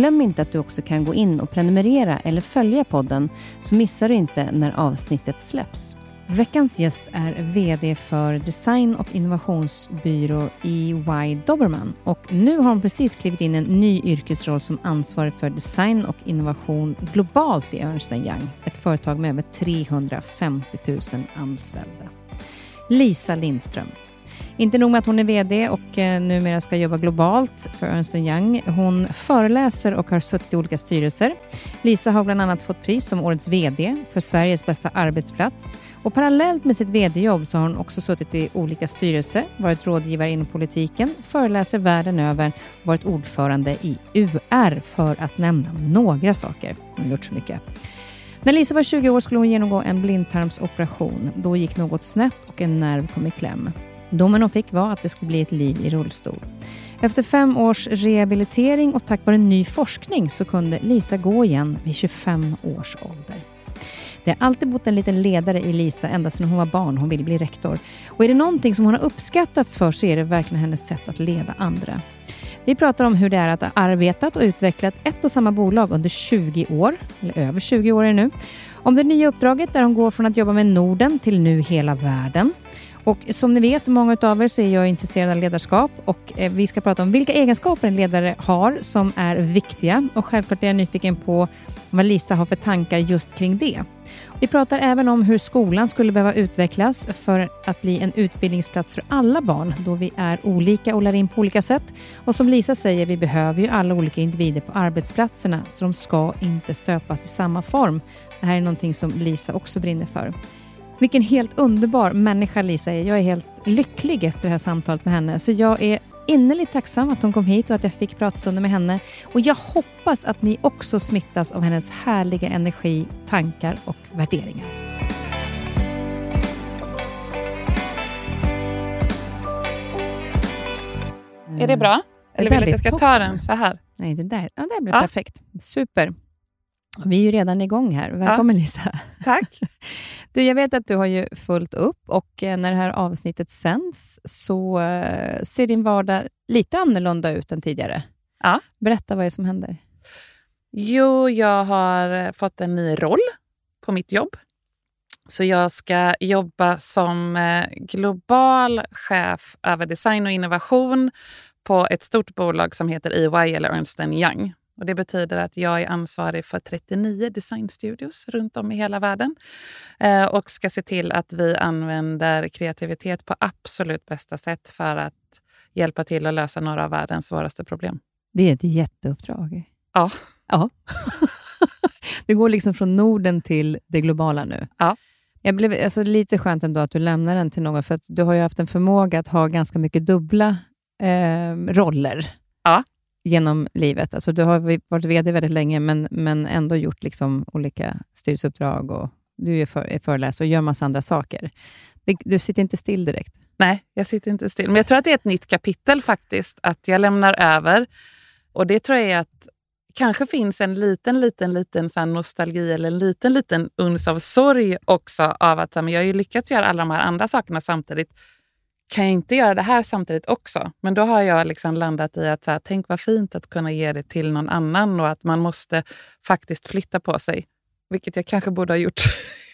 Glöm inte att du också kan gå in och prenumerera eller följa podden så missar du inte när avsnittet släpps. Veckans gäst är VD för design och innovationsbyrå EY Dobermann och nu har hon precis klivit in en ny yrkesroll som ansvarig för design och innovation globalt i Ernst Young, ett företag med över 350 000 anställda. Lisa Lindström, inte nog med att hon är VD och eh, numera ska jobba globalt för Ernst Young. Hon föreläser och har suttit i olika styrelser. Lisa har bland annat fått pris som Årets VD för Sveriges bästa arbetsplats. Och parallellt med sitt VD-jobb så har hon också suttit i olika styrelser, varit rådgivare inom politiken, föreläser världen över varit ordförande i UR för att nämna några saker. Hon har gjort så mycket. När Lisa var 20 år skulle hon genomgå en blindtarmsoperation. Då gick något snett och en nerv kom i kläm. Domen hon fick var att det skulle bli ett liv i rullstol. Efter fem års rehabilitering och tack vare ny forskning så kunde Lisa gå igen vid 25 års ålder. Det har alltid bott en liten ledare i Lisa ända sedan hon var barn. Hon ville bli rektor. Och är det någonting som hon har uppskattats för så är det verkligen hennes sätt att leda andra. Vi pratar om hur det är att ha arbetat och utvecklat ett och samma bolag under 20 år, eller över 20 år är det nu. Om det nya uppdraget där hon går från att jobba med Norden till nu hela världen. Och som ni vet, många av er, så är jag intresserad av ledarskap och eh, vi ska prata om vilka egenskaper en ledare har som är viktiga och självklart är jag nyfiken på vad Lisa har för tankar just kring det. Vi pratar även om hur skolan skulle behöva utvecklas för att bli en utbildningsplats för alla barn, då vi är olika och lär in på olika sätt. Och som Lisa säger, vi behöver ju alla olika individer på arbetsplatserna, så de ska inte stöpas i samma form. Det här är någonting som Lisa också brinner för. Vilken helt underbar människa Lisa är. Jag är helt lycklig efter det här samtalet med henne. Så jag är innerligt tacksam att hon kom hit och att jag fick pratstunder med henne. Och jag hoppas att ni också smittas av hennes härliga energi, tankar och värderingar. Är det bra? Eller vill du att jag ska toppen. ta den så här? Nej, det där, ja, det blir Ja. perfekt. Super. Vi är ju redan igång här. Välkommen Lisa. Tack. Du, jag vet att du har ju fullt upp och eh, när det här avsnittet sänds så eh, ser din vardag lite annorlunda ut än tidigare. Ja. Berätta vad det är som händer. Jo, jag har eh, fått en ny roll på mitt jobb. Så jag ska jobba som global chef över design och innovation på ett stort bolag som heter EY eller Ernst Young. Och det betyder att jag är ansvarig för 39 designstudios runt om i hela världen eh, och ska se till att vi använder kreativitet på absolut bästa sätt för att hjälpa till att lösa några av världens svåraste problem. Det är ett jätteuppdrag. Ja. Ja. du går liksom från Norden till det globala nu. Ja. Jag blev alltså, lite skönt ändå att du lämnar den till någon, för att du har ju haft en förmåga att ha ganska mycket dubbla eh, roller Ja genom livet. Alltså, du har varit VD väldigt länge, men, men ändå gjort liksom olika styrelseuppdrag och du är, för, är föreläsare och gör massa andra saker. Det, du sitter inte still direkt. Nej, jag sitter inte still. Men jag tror att det är ett nytt kapitel faktiskt, att jag lämnar över. Och det tror jag är att kanske finns en liten, liten, liten så nostalgi eller en liten, liten uns av sorg också av att så här, men jag har ju lyckats göra alla de här andra sakerna samtidigt kan jag inte göra det här samtidigt också? Men då har jag liksom landat i att så här, tänk vad fint att kunna ge det till någon annan och att man måste faktiskt flytta på sig. Vilket jag kanske borde ha gjort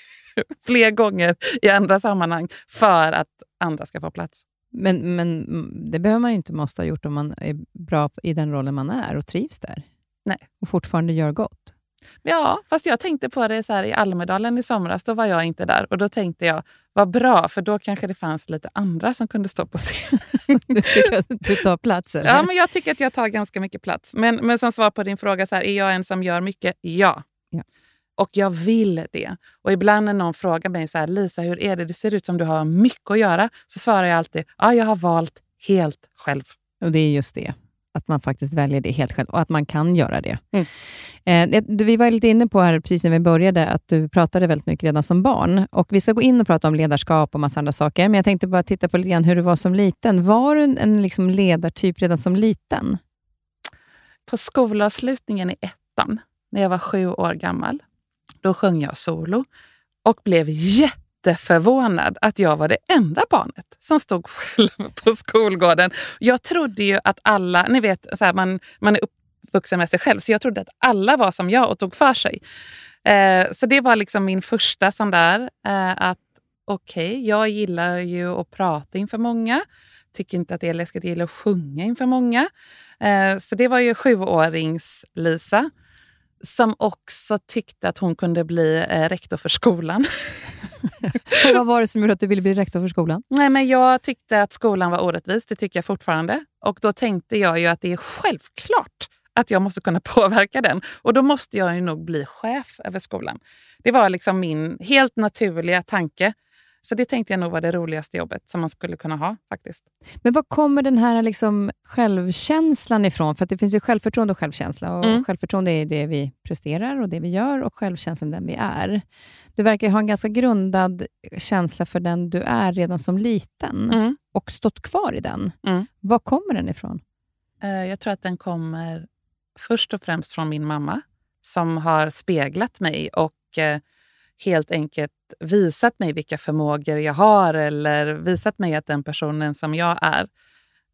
fler gånger i andra sammanhang för att andra ska få plats. Men, men det behöver man inte måste ha gjort om man är bra i den rollen man är och trivs där. Nej. Och fortfarande gör gott. Ja, fast jag tänkte på det så här i Almedalen i somras. Då var jag inte där. Och då tänkte jag, vad bra, för då kanske det fanns lite andra som kunde stå på scen. du tycker att du tar plats? Eller? Ja, men jag tycker att jag tar ganska mycket plats. Men, men som svar på din fråga, så här, är jag en som gör mycket? Ja. Ja. Och jag vill det. Och ibland när någon frågar mig, så här, Lisa, hur är det? Det ser ut som du har mycket att göra. Så svarar jag alltid, ja, jag har valt helt själv. Och det är just det. Att man faktiskt väljer det helt själv och att man kan göra det. Mm. Eh, vi var lite inne på här precis när vi började, att du pratade väldigt mycket redan som barn. Och Vi ska gå in och prata om ledarskap och massa andra saker, men jag tänkte bara titta på lite grann hur du var som liten. Var du en, en liksom ledartyp redan som liten? På skolavslutningen i ettan, när jag var sju år gammal, då sjöng jag solo och blev jätteförvånad att jag var det enda barnet som stod själv på skolgården. Jag trodde ju att alla, ni vet, så här, man, man är uppvuxen med sig själv, så jag trodde att alla var som jag och tog för sig. Eh, så det var liksom min första sån där, eh, att okej, jag gillar ju att prata inför många. Tycker inte att det är läskigt, jag gillar att sjunga inför många. Eh, så det var ju sjuårings-Lisa som också tyckte att hon kunde bli eh, rektor för skolan. Vad var det som gjorde att du ville bli rektor för skolan? Nej, men jag tyckte att skolan var orättvis, det tycker jag fortfarande. Och då tänkte jag ju att det är självklart att jag måste kunna påverka den. Och då måste jag ju nog bli chef över skolan. Det var liksom min helt naturliga tanke. Så det tänkte jag nog var det roligaste jobbet som man skulle kunna ha faktiskt. Men var kommer den här liksom självkänslan ifrån? För det finns ju självförtroende och självkänsla. Och Mm. Självförtroende är det vi presterar och det vi gör och självkänslan den vi är. Du verkar ha en ganska grundad känsla för den du är redan som liten Mm. och stått kvar i den. Mm. Var kommer den ifrån? Eh, Jag tror att den kommer först och främst från min mamma som har speglat mig och eh, helt enkelt visat mig vilka förmågor jag har eller visat mig att den personen som jag är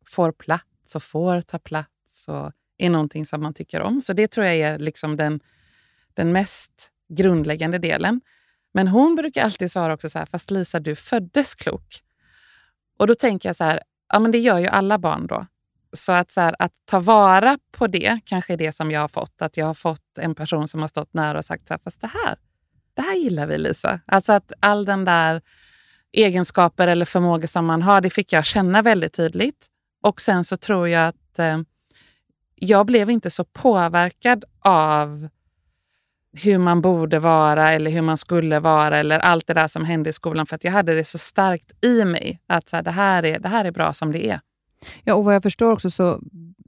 får plats och får ta plats och är någonting som man tycker om. Så det tror jag är liksom den, den mest grundläggande delen. Men hon brukar alltid svara också så här, fast Lisa, du föddes klok. Och då tänker jag så här, ja men det gör ju alla barn då. Så att, så här, att ta vara på det kanske är det som jag har fått. Att jag har fått en person som har stått nära och sagt så här, fast det här, det här gillar vi Lisa. Alltså att all den där egenskaper eller förmågor som man har, det fick jag känna väldigt tydligt. Och sen så tror jag att eh, jag blev inte så påverkad av hur man borde vara eller hur man skulle vara eller allt det där som hände i skolan för att jag hade det så starkt i mig att så här, det, här är, det här är bra som det är. Ja, och vad jag förstår också så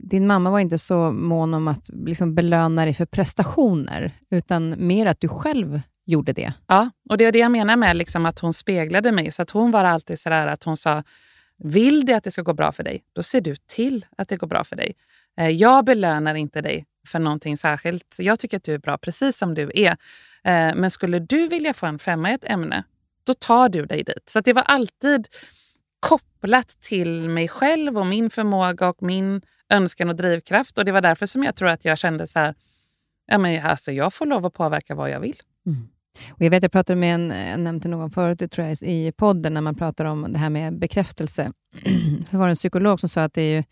din mamma var inte så mån om att liksom belöna dig för prestationer, utan mer att du själv gjorde det. Ja, och det är det jag menar med liksom att hon speglade mig. Så att hon var alltid sådär att hon sa, vill det att det ska gå bra för dig, då ser du till att det går bra för dig. Eh, Jag belönar inte dig för någonting särskilt. Jag tycker att du är bra precis som du är. Eh, Men skulle du vilja få en femma i ett ämne, då tar du dig dit. Så det var alltid kopplat till mig själv och min förmåga och min önskan och drivkraft. Och det var därför som jag tror att jag kände så här, ja, men alltså, jag får lov att påverka vad jag vill. Och jag vet, jag pratade med en, jag nämnde någon förut, tror jag, i podden, när man pratar om det här med bekräftelse. så var det en psykolog som sa att det är ju,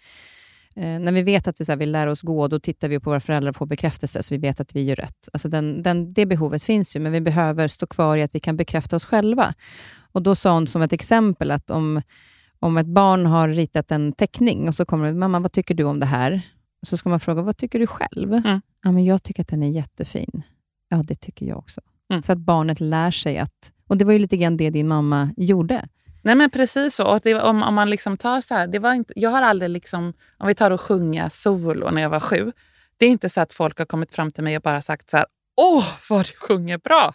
eh, när vi vet att vi så här, vill lära oss gå, då tittar vi på våra föräldrar och får bekräftelse, så vi vet att vi gör rätt. Alltså den, den, det behovet finns ju, men vi behöver stå kvar i att vi kan bekräfta oss själva. Och Då sa hon som ett exempel att om, om ett barn har ritat en teckning och så kommer det, mamma, vad tycker du om det här? Så ska man fråga, vad tycker du själv? Mm. Ja, men jag tycker att den är jättefin. Ja, det tycker jag också. Mm. Så att barnet lär sig att... Och det var ju lite grann det din mamma gjorde. Nej men precis så. Och det, om, om man liksom tar så här, det var inte, jag har aldrig, liksom, om vi tar och sjunga solo när jag var sju. Det är inte så att folk har kommit fram till mig och bara sagt så här, åh vad du sjunger bra.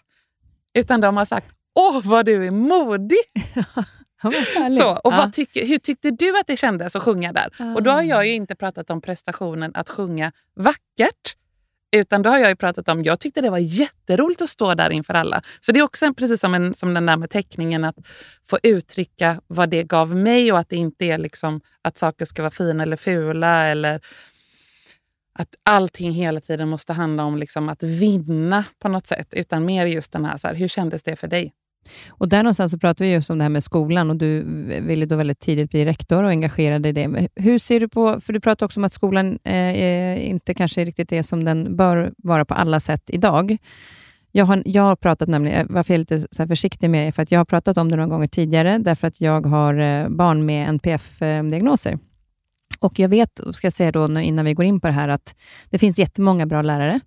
Utan de har sagt, åh vad du är modig. Ja. Så, och ja. tycker, hur tyckte du att det kändes att sjunga där? Och då har Ah. jag ju inte pratat om prestationen att sjunga vackert. Utan då har jag ju pratat om, jag tyckte det var jätteroligt att stå där inför alla. Så det är också precis som, en, som den där med teckningen, att få uttrycka vad det gav mig och att det inte är liksom att saker ska vara fina eller fula eller att allting hela tiden måste handla om liksom att vinna på något sätt. Utan mer just den här, så här, hur kändes det för dig? Och där någonstans så pratar vi just om det här med skolan och du ville då väldigt tidigt bli rektor och engagerad i det. Hur ser du på, för du pratar också om att skolan eh, inte kanske riktigt är som den bör vara på alla sätt idag. Jag har, jag har pratat nämligen, eh, varför jag är lite så försiktig med det, för att jag har pratat om det några gånger tidigare, därför att jag har eh, barn med NPF-diagnoser. Eh, och jag vet, ska jag säga då innan vi går in på det här, att det finns jättemånga bra lärare.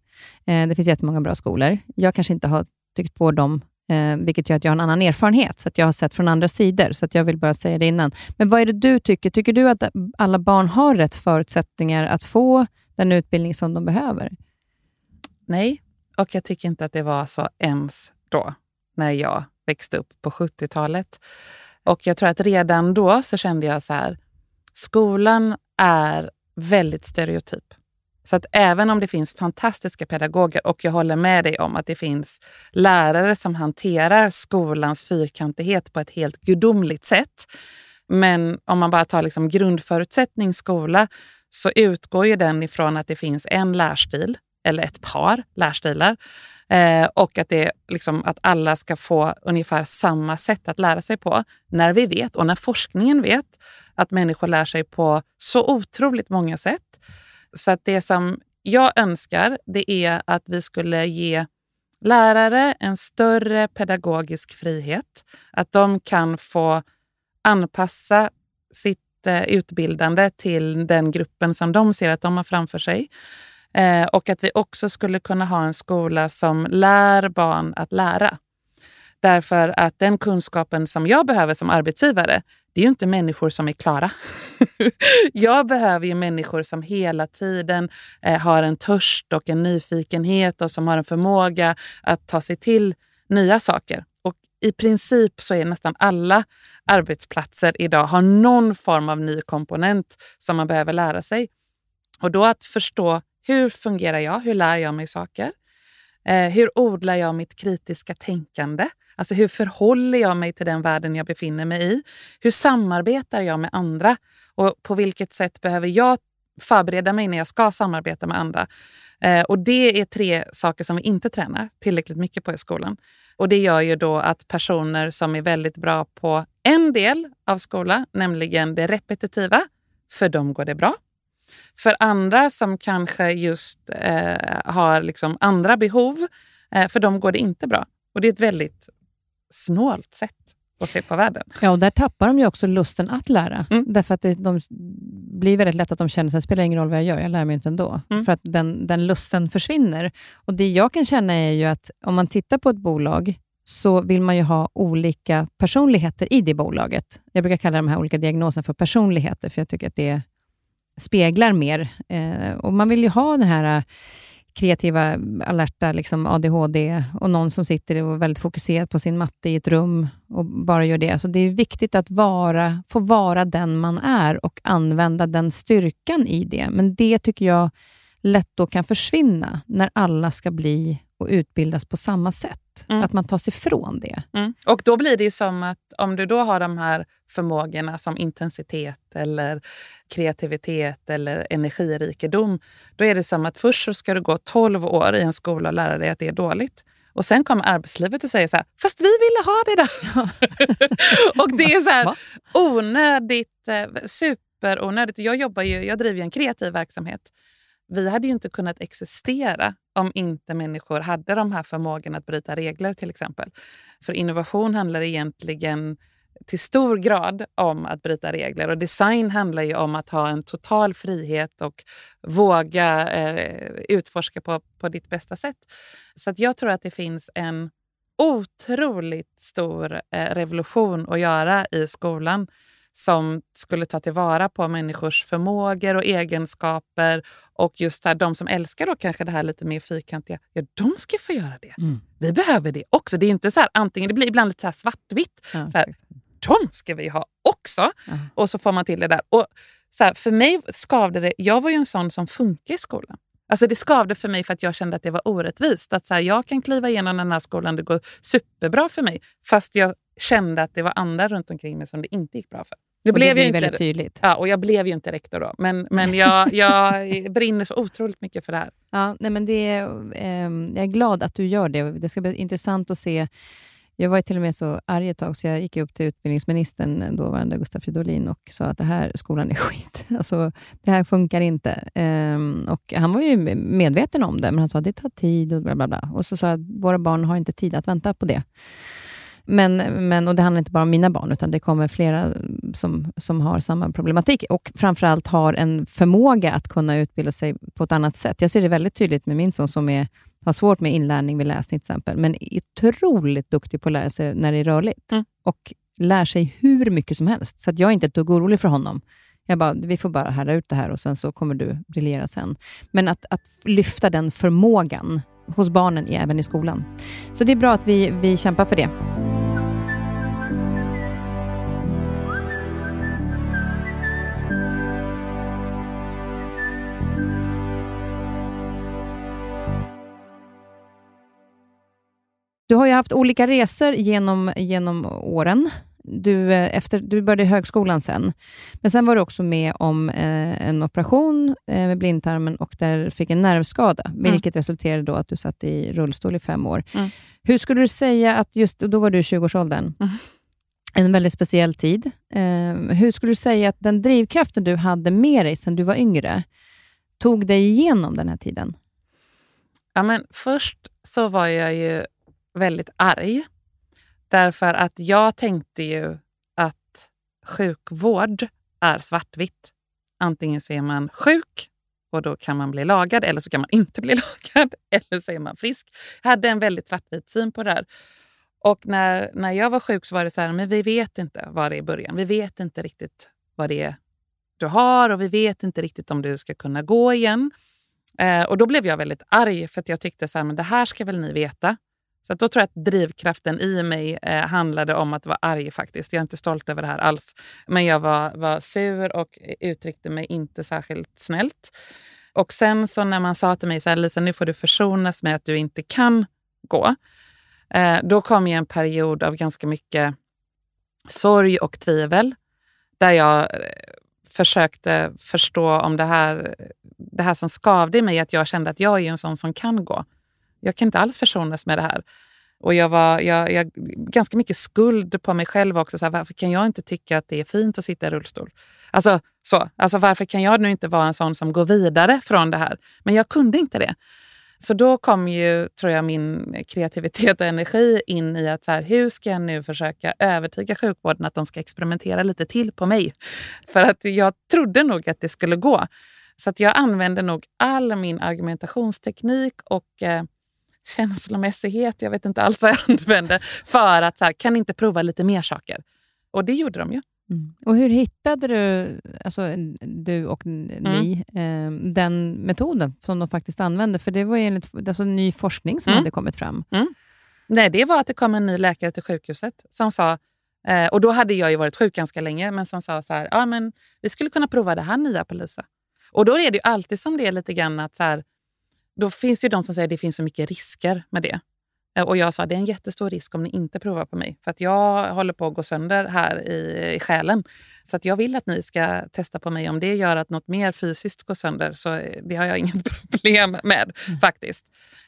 Eh, det finns jättemånga bra skolor. Jag kanske inte har tyckt på dem eh, vilket gör att jag har en annan erfarenhet, så att jag har sett från andra sidor. Så att jag vill bara säga det innan. Men vad är det du tycker? Tycker du att alla barn har rätt förutsättningar att få den utbildning som de behöver? Nej, och jag tycker inte att det var så ens då, när jag växte upp på 70-talet. Och jag tror att redan då så kände jag så här, skolan är väldigt stereotyp. Så att även om det finns fantastiska pedagoger och jag håller med dig om att det finns lärare som hanterar skolans fyrkantighet på ett helt gudomligt sätt. Men om man bara tar liksom grundförutsättning skola så utgår ju den ifrån att det finns en lärstil eller ett par lärstilar eh, och att, det, liksom, att alla ska få ungefär samma sätt att lära sig på. När vi vet, och när forskningen vet, att människor lär sig på så otroligt många sätt så att det som jag önskar det är att vi skulle ge lärare en större pedagogisk frihet. Att de kan få anpassa sitt eh, utbildande till den gruppen som de ser att de har framför sig. Eh, och att vi också skulle kunna ha en skola som lär barn att lära. Därför att den kunskapen som jag behöver som arbetsgivare, det är ju inte människor som är klara. jag behöver ju människor som hela tiden eh, har en törst och en nyfikenhet och som har en förmåga att ta sig till nya saker. Och i princip så är nästan alla arbetsplatser idag har någon form av ny komponent som man behöver lära sig. Och då att förstå hur fungerar jag? Hur lär jag mig saker? Eh, hur odlar jag mitt kritiska tänkande? Alltså hur förhåller jag mig till den världen jag befinner mig i? Hur samarbetar jag med andra? Och på vilket sätt behöver jag förbereda mig när jag ska samarbeta med andra? Eh, och Det är tre saker som vi inte tränar tillräckligt mycket på i skolan. Och Det gör ju då att personer som är väldigt bra på en del av skolan, nämligen det repetitiva, för dem går det bra. För andra som kanske just eh, har liksom andra behov, eh, för dem går det inte bra. Och Det är ett väldigt snålt sätt att se på världen. Ja, och där tappar de ju också lusten att lära. Mm. Därför att det, de blir väldigt lätt att de känner att det spelar ingen roll vad jag gör, jag lär mig inte ändå. Mm. För att den, den lusten försvinner. Och Det jag kan känna är ju att om man tittar på ett bolag, så vill man ju ha olika personligheter i det bolaget. Jag brukar kalla de här olika diagnoserna för personligheter, för jag tycker att det speglar mer. Eh, och Man vill ju ha den här kreativa, alerta liksom ADHD och någon som sitter och är väldigt fokuserad på sin matte i ett rum och bara gör det. Så det är viktigt att vara, få vara den man är och använda den styrkan i det. Men det tycker jag lätt då kan försvinna när alla ska bli och utbildas på samma sätt. Mm. Att man tar sig ifrån det. Mm. Och Då blir det ju som att om du då har de här förmågorna som intensitet eller kreativitet eller energirikedom, då är det som att först så ska du gå 12 år i en skola och lära dig att det är dåligt. Och sen kommer arbetslivet och säger så här, fast vi ville ha det där. och det är så här onödigt, eh, superonödigt. Jag, jobbar ju, jag driver ju en kreativ verksamhet vi hade ju inte kunnat existera om inte människor hade de här förmågorna att bryta regler till exempel. För innovation handlar egentligen till stor grad om att bryta regler. Och design handlar ju om att ha en total frihet och våga eh, utforska på, på ditt bästa sätt. Så att jag tror att det finns en otroligt stor eh, revolution att göra i skolan som skulle ta tillvara på människors förmågor och egenskaper. Och just här, de som älskar då kanske det här lite mer fyrkantiga, ja, de ska få göra det. Mm. Vi behöver det också. Det är inte så här, antingen, det blir ibland lite så här svartvitt. Ja, så här, de ska vi ha också. Ja. Och så får man till det där. Och så här, för mig skavde det. Jag var ju en sån som funkar i skolan. Alltså det skavde för mig för att jag kände att det var orättvist. Att så här, jag kan kliva igenom den här skolan, det går superbra för mig. Fast jag kände att det var andra runt omkring mig som det inte gick bra för. Det, blev det ju väldigt tydligt. Ja, och jag blev ju inte rektor då. Men, men jag, jag brinner så otroligt mycket för det här. Ja, nej, men det, eh, jag är glad att du gör det. Det ska bli intressant att se jag var till och med så arg ett tag, så jag gick upp till utbildningsministern, dåvarande Gustaf Fridolin, och sa att det här skolan är skit. Alltså, det här funkar inte. Um, och han var ju medveten om det, men han sa att det tar tid och bla bla bla. Och så sa jag att våra barn har inte tid att vänta på det. Men, men, och det handlar inte bara om mina barn, utan det kommer flera som, som har samma problematik och framförallt har en förmåga att kunna utbilda sig på ett annat sätt. Jag ser det väldigt tydligt med min son som är har svårt med inlärning vid läsning till exempel, men är otroligt duktig på att lära sig när det är rörligt. Mm. Och lär sig hur mycket som helst. Så att jag är inte ett dugg orolig för honom. Jag bara, vi får bara härda ut det här och sen så kommer du briljera sen. Men att, att lyfta den förmågan hos barnen även i skolan. Så det är bra att vi, vi kämpar för det. Du har ju haft olika resor genom, genom åren. Du, eh, efter, du började i högskolan sen. Men sen var du också med om eh, en operation eh, med blindtarmen och där fick en nervskada, mm. vilket resulterade då att du satt i rullstol i fem år. Mm. Hur skulle du säga att, just då var du i 20-årsåldern, mm. en väldigt speciell tid. Eh, hur skulle du säga att den drivkraften du hade med dig sedan du var yngre, tog dig igenom den här tiden? Ja, men först så var jag ju väldigt arg. Därför att jag tänkte ju att sjukvård är svartvitt. Antingen så är man sjuk och då kan man bli lagad eller så kan man inte bli lagad eller så är man frisk. Jag hade en väldigt svartvit syn på det här. Och när, när jag var sjuk så var det så här, men vi vet inte vad det är i början. Vi vet inte riktigt vad det är du har och vi vet inte riktigt om du ska kunna gå igen. Eh, och då blev jag väldigt arg för att jag tyckte så här, men det här ska väl ni veta. Så då tror jag att drivkraften i mig eh, handlade om att vara arg faktiskt. Jag är inte stolt över det här alls. Men jag var, var sur och uttryckte mig inte särskilt snällt. Och sen så när man sa till mig så här, Lisa, nu får du försonas med att du inte kan gå. Eh, då kom ju en period av ganska mycket sorg och tvivel. Där jag eh, försökte förstå om det här, det här som skavde i mig, att jag kände att jag är en sån som kan gå. Jag kan inte alls försonas med det här. Och jag var jag, jag, ganska mycket skuld på mig själv också. Så här, varför kan jag inte tycka att det är fint att sitta i rullstol? Alltså, så. Alltså, varför kan jag nu inte vara en sån som går vidare från det här? Men jag kunde inte det. Så då kom ju, tror jag, min kreativitet och energi in i att så här, hur ska jag nu försöka övertyga sjukvården att de ska experimentera lite till på mig? För att jag trodde nog att det skulle gå. Så att jag använde nog all min argumentationsteknik och eh, känslomässighet, jag vet inte alls vad jag använde, för att så här, kan inte prova lite mer saker? Och det gjorde de ju. Mm. Och Hur hittade du, alltså, du och ni, mm. eh, den metoden som de faktiskt använde? För det var enligt alltså, ny forskning som mm. hade kommit fram. Mm. Nej, det var att det kom en ny läkare till sjukhuset som sa, eh, och då hade jag ju varit sjuk ganska länge, men som sa så här, ja, men vi skulle kunna prova det här nya på Lisa. Och då är det ju alltid som det är lite grann att så här, då finns det ju de som säger att det finns så mycket risker med det. Eh, och jag sa det är en jättestor risk om ni inte provar på mig. För att jag håller på att gå sönder här i, i själen. Så att jag vill att ni ska testa på mig. Om det gör att något mer fysiskt går sönder så eh, det har jag inget problem med mm. faktiskt.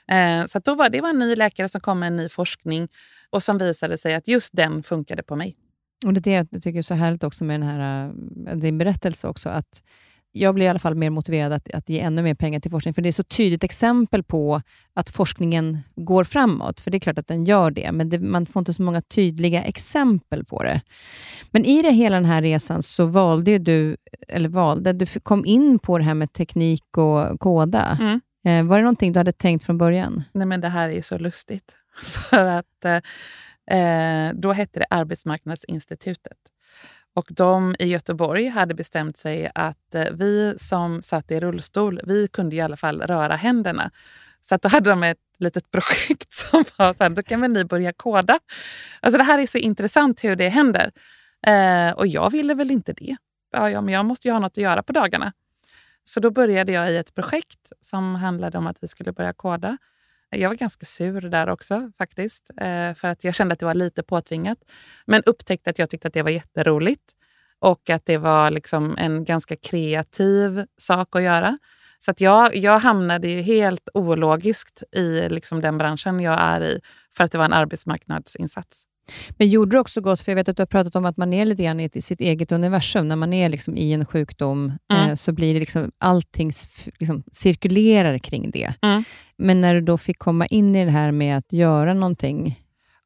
Eh, så då var, det var en ny läkare som kom med en ny forskning och som visade sig att just den funkade på mig. Och Det är det jag tycker är så härligt också med den här, eh, din berättelse också. att jag blir i alla fall mer motiverad att, att ge ännu mer pengar till forskning, för det är så tydligt exempel på att forskningen går framåt. För det är klart att den gör det, men det, man får inte så många tydliga exempel på det. Men i det hela den här resan så valde du, eller valde, du kom in på det här med teknik och koda. Mm. Eh, var det någonting du hade tänkt från början? Nej, men det här är så lustigt. För att eh, eh då hette det Arbetsmarknadsinstitutet. Och de i Göteborg hade bestämt sig att eh, vi som satt i rullstol, vi kunde i alla fall röra händerna. Så att då hade de ett litet projekt som var så här, då kan väl ni börja koda. Alltså det här är så intressant hur det händer. Eh, och jag ville väl inte det. Ja, ja, men jag måste ju ha något att göra på dagarna. Så då började jag i ett projekt som handlade om att vi skulle börja koda. Jag var ganska sur där också faktiskt, eh, för att jag kände att det var lite påtvingat. Men upptäckte att jag tyckte att det var jätteroligt och att det var liksom en ganska kreativ sak att göra. Så att jag, jag hamnade ju helt ologiskt i liksom den branschen jag är i för att det var en arbetsmarknadsinsats. Men gjorde du också gott, för jag vet att du har pratat om att man är lite grann i sitt eget universum. När man är liksom i en sjukdom mm. eh, så blir det liksom, allting liksom cirkulerar kring det. Mm. Men när du då fick komma in i det här med att göra någonting?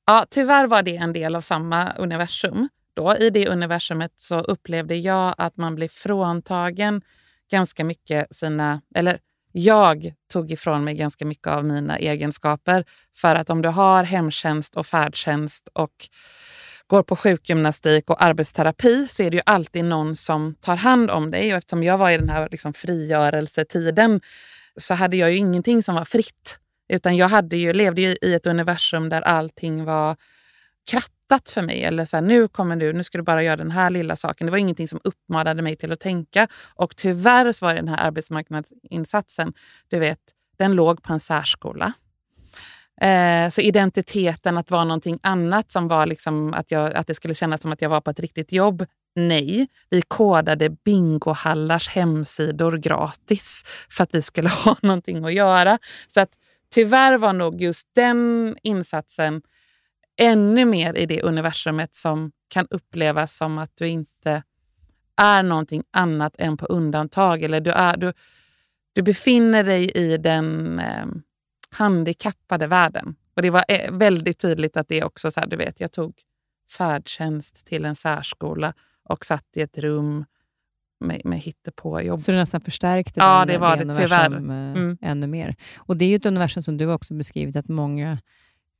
Ja, tyvärr var det en del av samma universum. Då, I det universumet så upplevde jag att man blev fråntagen ganska mycket sina... Eller jag tog ifrån mig ganska mycket av mina egenskaper. För att om du har hemtjänst och färdtjänst och går på sjukgymnastik och arbetsterapi så är det ju alltid någon som tar hand om dig. Och eftersom jag var i den här liksom frigörelsetiden så hade jag ju ingenting som var fritt. Utan jag hade ju, levde ju i ett universum där allting var kratt krattat för mig. Eller så här, nu kommer du, nu ska du bara göra den här lilla saken. Det var ingenting som uppmanade mig till att tänka. Och tyvärr så var den här arbetsmarknadsinsatsen, du vet, den låg på en särskola. Eh, så identiteten att vara någonting annat, som var liksom att, jag, att det skulle kännas som att jag var på ett riktigt jobb, nej. Vi kodade bingohallars hemsidor gratis för att vi skulle ha någonting att göra. Så att tyvärr var nog just den insatsen ännu mer i det universumet som kan upplevas som att du inte är någonting annat än på undantag. Eller du, är, du, du befinner dig i den eh, handikappade världen. Och Det var eh, väldigt tydligt att det också, så här, du vet, jag tog färdtjänst till en särskola och satt i ett rum med, med hittepåjobb. Så det nästan förstärkte ja, det, var det, det tyvärr. Eh, mm. ännu mer. Och Det är ju ett universum som du också beskrivit att många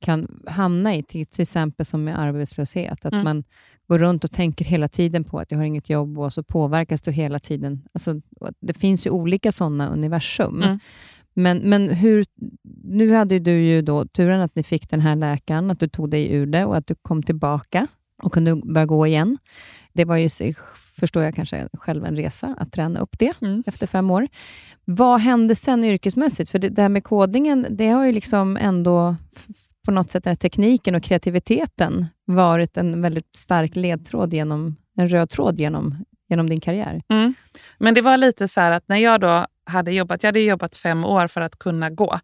kan hamna i, till, exempel som med arbetslöshet. Att mm. man går runt och tänker hela tiden på att jag har inget jobb och så påverkas du hela tiden. Alltså, det finns ju olika sådana universum. Mm. Men, men hur, nu hade du ju då turen att ni fick den här läkaren, att du tog dig ur det och att du kom tillbaka och kunde börja gå igen. Det var ju, förstår jag kanske själv, en resa att träna upp det mm. efter fem år. Vad hände sen yrkesmässigt? För det, det här med kodningen, det har ju liksom ändå på något sätt är tekniken och kreativiteten varit en väldigt stark ledtråd genom, en röd tråd genom, genom din karriär. Mm. Men det var lite så att när jag då hade jobbat, jag hade jobbat fem år för att kunna gå.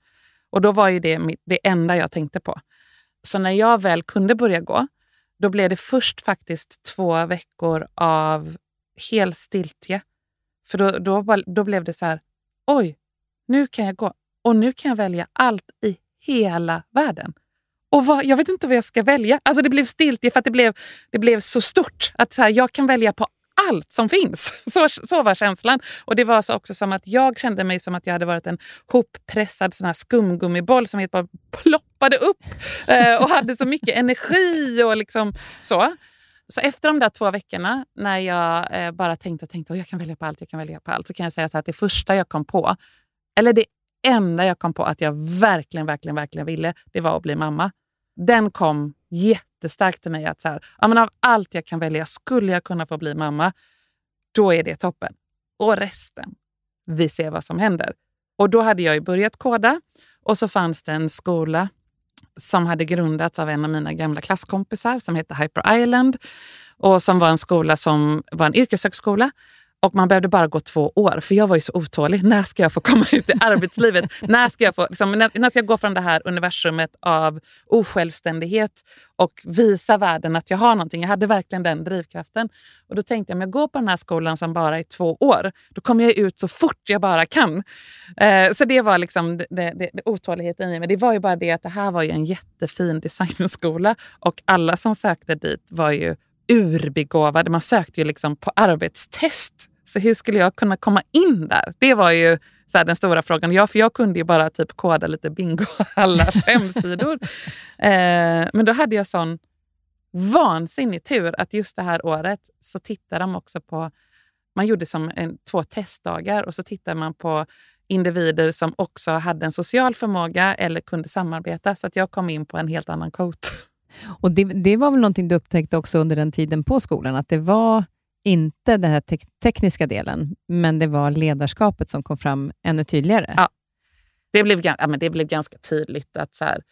Och då var ju det det enda jag tänkte på. Så när jag väl kunde börja gå, då blev det först faktiskt två veckor av helt stiltje. För då, då, då blev det så här, oj, nu kan jag gå. Och nu kan jag välja allt i hela världen. Och vad, Jag vet inte vad jag ska välja. Alltså Det blev stiltje för att det blev, det blev så stort. Att så här, Jag kan välja på allt som finns. Så, så var känslan. Och Det var så också som att jag kände mig som att jag hade varit en hoppressad sån här skumgummiboll som helt bara ploppade upp eh, och hade så mycket energi. och liksom så. Så efter de där två veckorna när jag eh, bara tänkte och tänkte att jag kan välja på allt, jag kan välja på allt, så kan jag säga så att det första jag kom på, eller det enda jag kom på att jag verkligen, verkligen, verkligen ville, det var att bli mamma den kom jättestarkt till mig. att så här, ja, men Av allt jag kan välja, skulle jag kunna få bli mamma, då är det toppen. Och resten, vi ser vad som händer. Och Då hade jag börjat koda och så fanns det en skola som hade grundats av en av mina gamla klasskompisar som hette Hyper Island och som var en skola som var en yrkeshögskola och man behövde bara gå två år, för jag var ju så otålig. När ska jag få komma ut i arbetslivet? när, ska jag få, liksom, när, när, ska jag gå från det här universumet av osjälvständighet och visa världen att jag har någonting? Jag hade verkligen den drivkraften. Och Då tänkte jag, om jag går på den här skolan som bara är två år, då kommer jag ut så fort jag bara kan. Eh, så det var liksom det, det, det, otåligheten i mig. Det var ju bara det att det här var ju en jättefin designskola och alla som sökte dit var ju urbegåvade. Man sökte ju liksom på arbetstest så hur skulle jag kunna komma in där? Det var ju så den stora frågan. Jag, för jag kunde ju bara typ koda lite bingohallars hemsidor. Eh, men då hade jag sån vansinnig tur att just det här året så tittade de också på... Man gjorde som en, två testdagar och så tittade man på individer som också hade en social förmåga eller kunde samarbeta. Så att jag kom in på en helt annan kvot. Och det, det var väl någonting du upptäckte också under den tiden på skolan, att det var inte den här te tekniska delen, men det var ledarskapet som kom fram ännu tydligare. Ja. Det blev, ja, men det blev ganska tydligt att så här,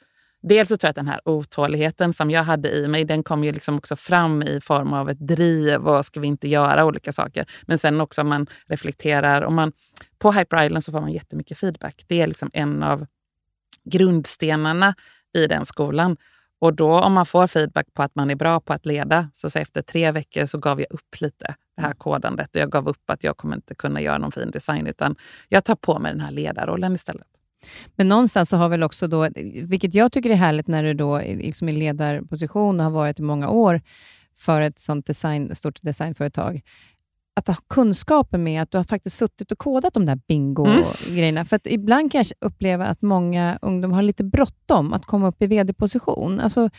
Dels så tror jag att den här otåligheten som jag hade i mig, den kom ju liksom också fram i form av ett driv och ska vi inte göra olika saker. Men sen också om man reflekterar. Om man, på Hyper Island så får man jättemycket feedback. Det är liksom en av grundstenarna i den skolan. Och då om man får feedback på att man är bra på att leda, så, så efter tre veckor så gav jag upp lite det här kodandet. Och jag gav upp att jag kommer inte kunna göra någon fin design, utan jag tar på mig den här ledarrollen istället. Men någonstans så har väl också då, vilket jag tycker är härligt när du då liksom i ledarposition och har varit i många år för ett sånt design, stort designföretag, att ha kunskapen med att du har faktiskt suttit och kodat de där bingo-grejerna. Mm. För att ibland kan jag uppleva att många ungdomar har lite bråttom att komma upp i vd-position. Alltså,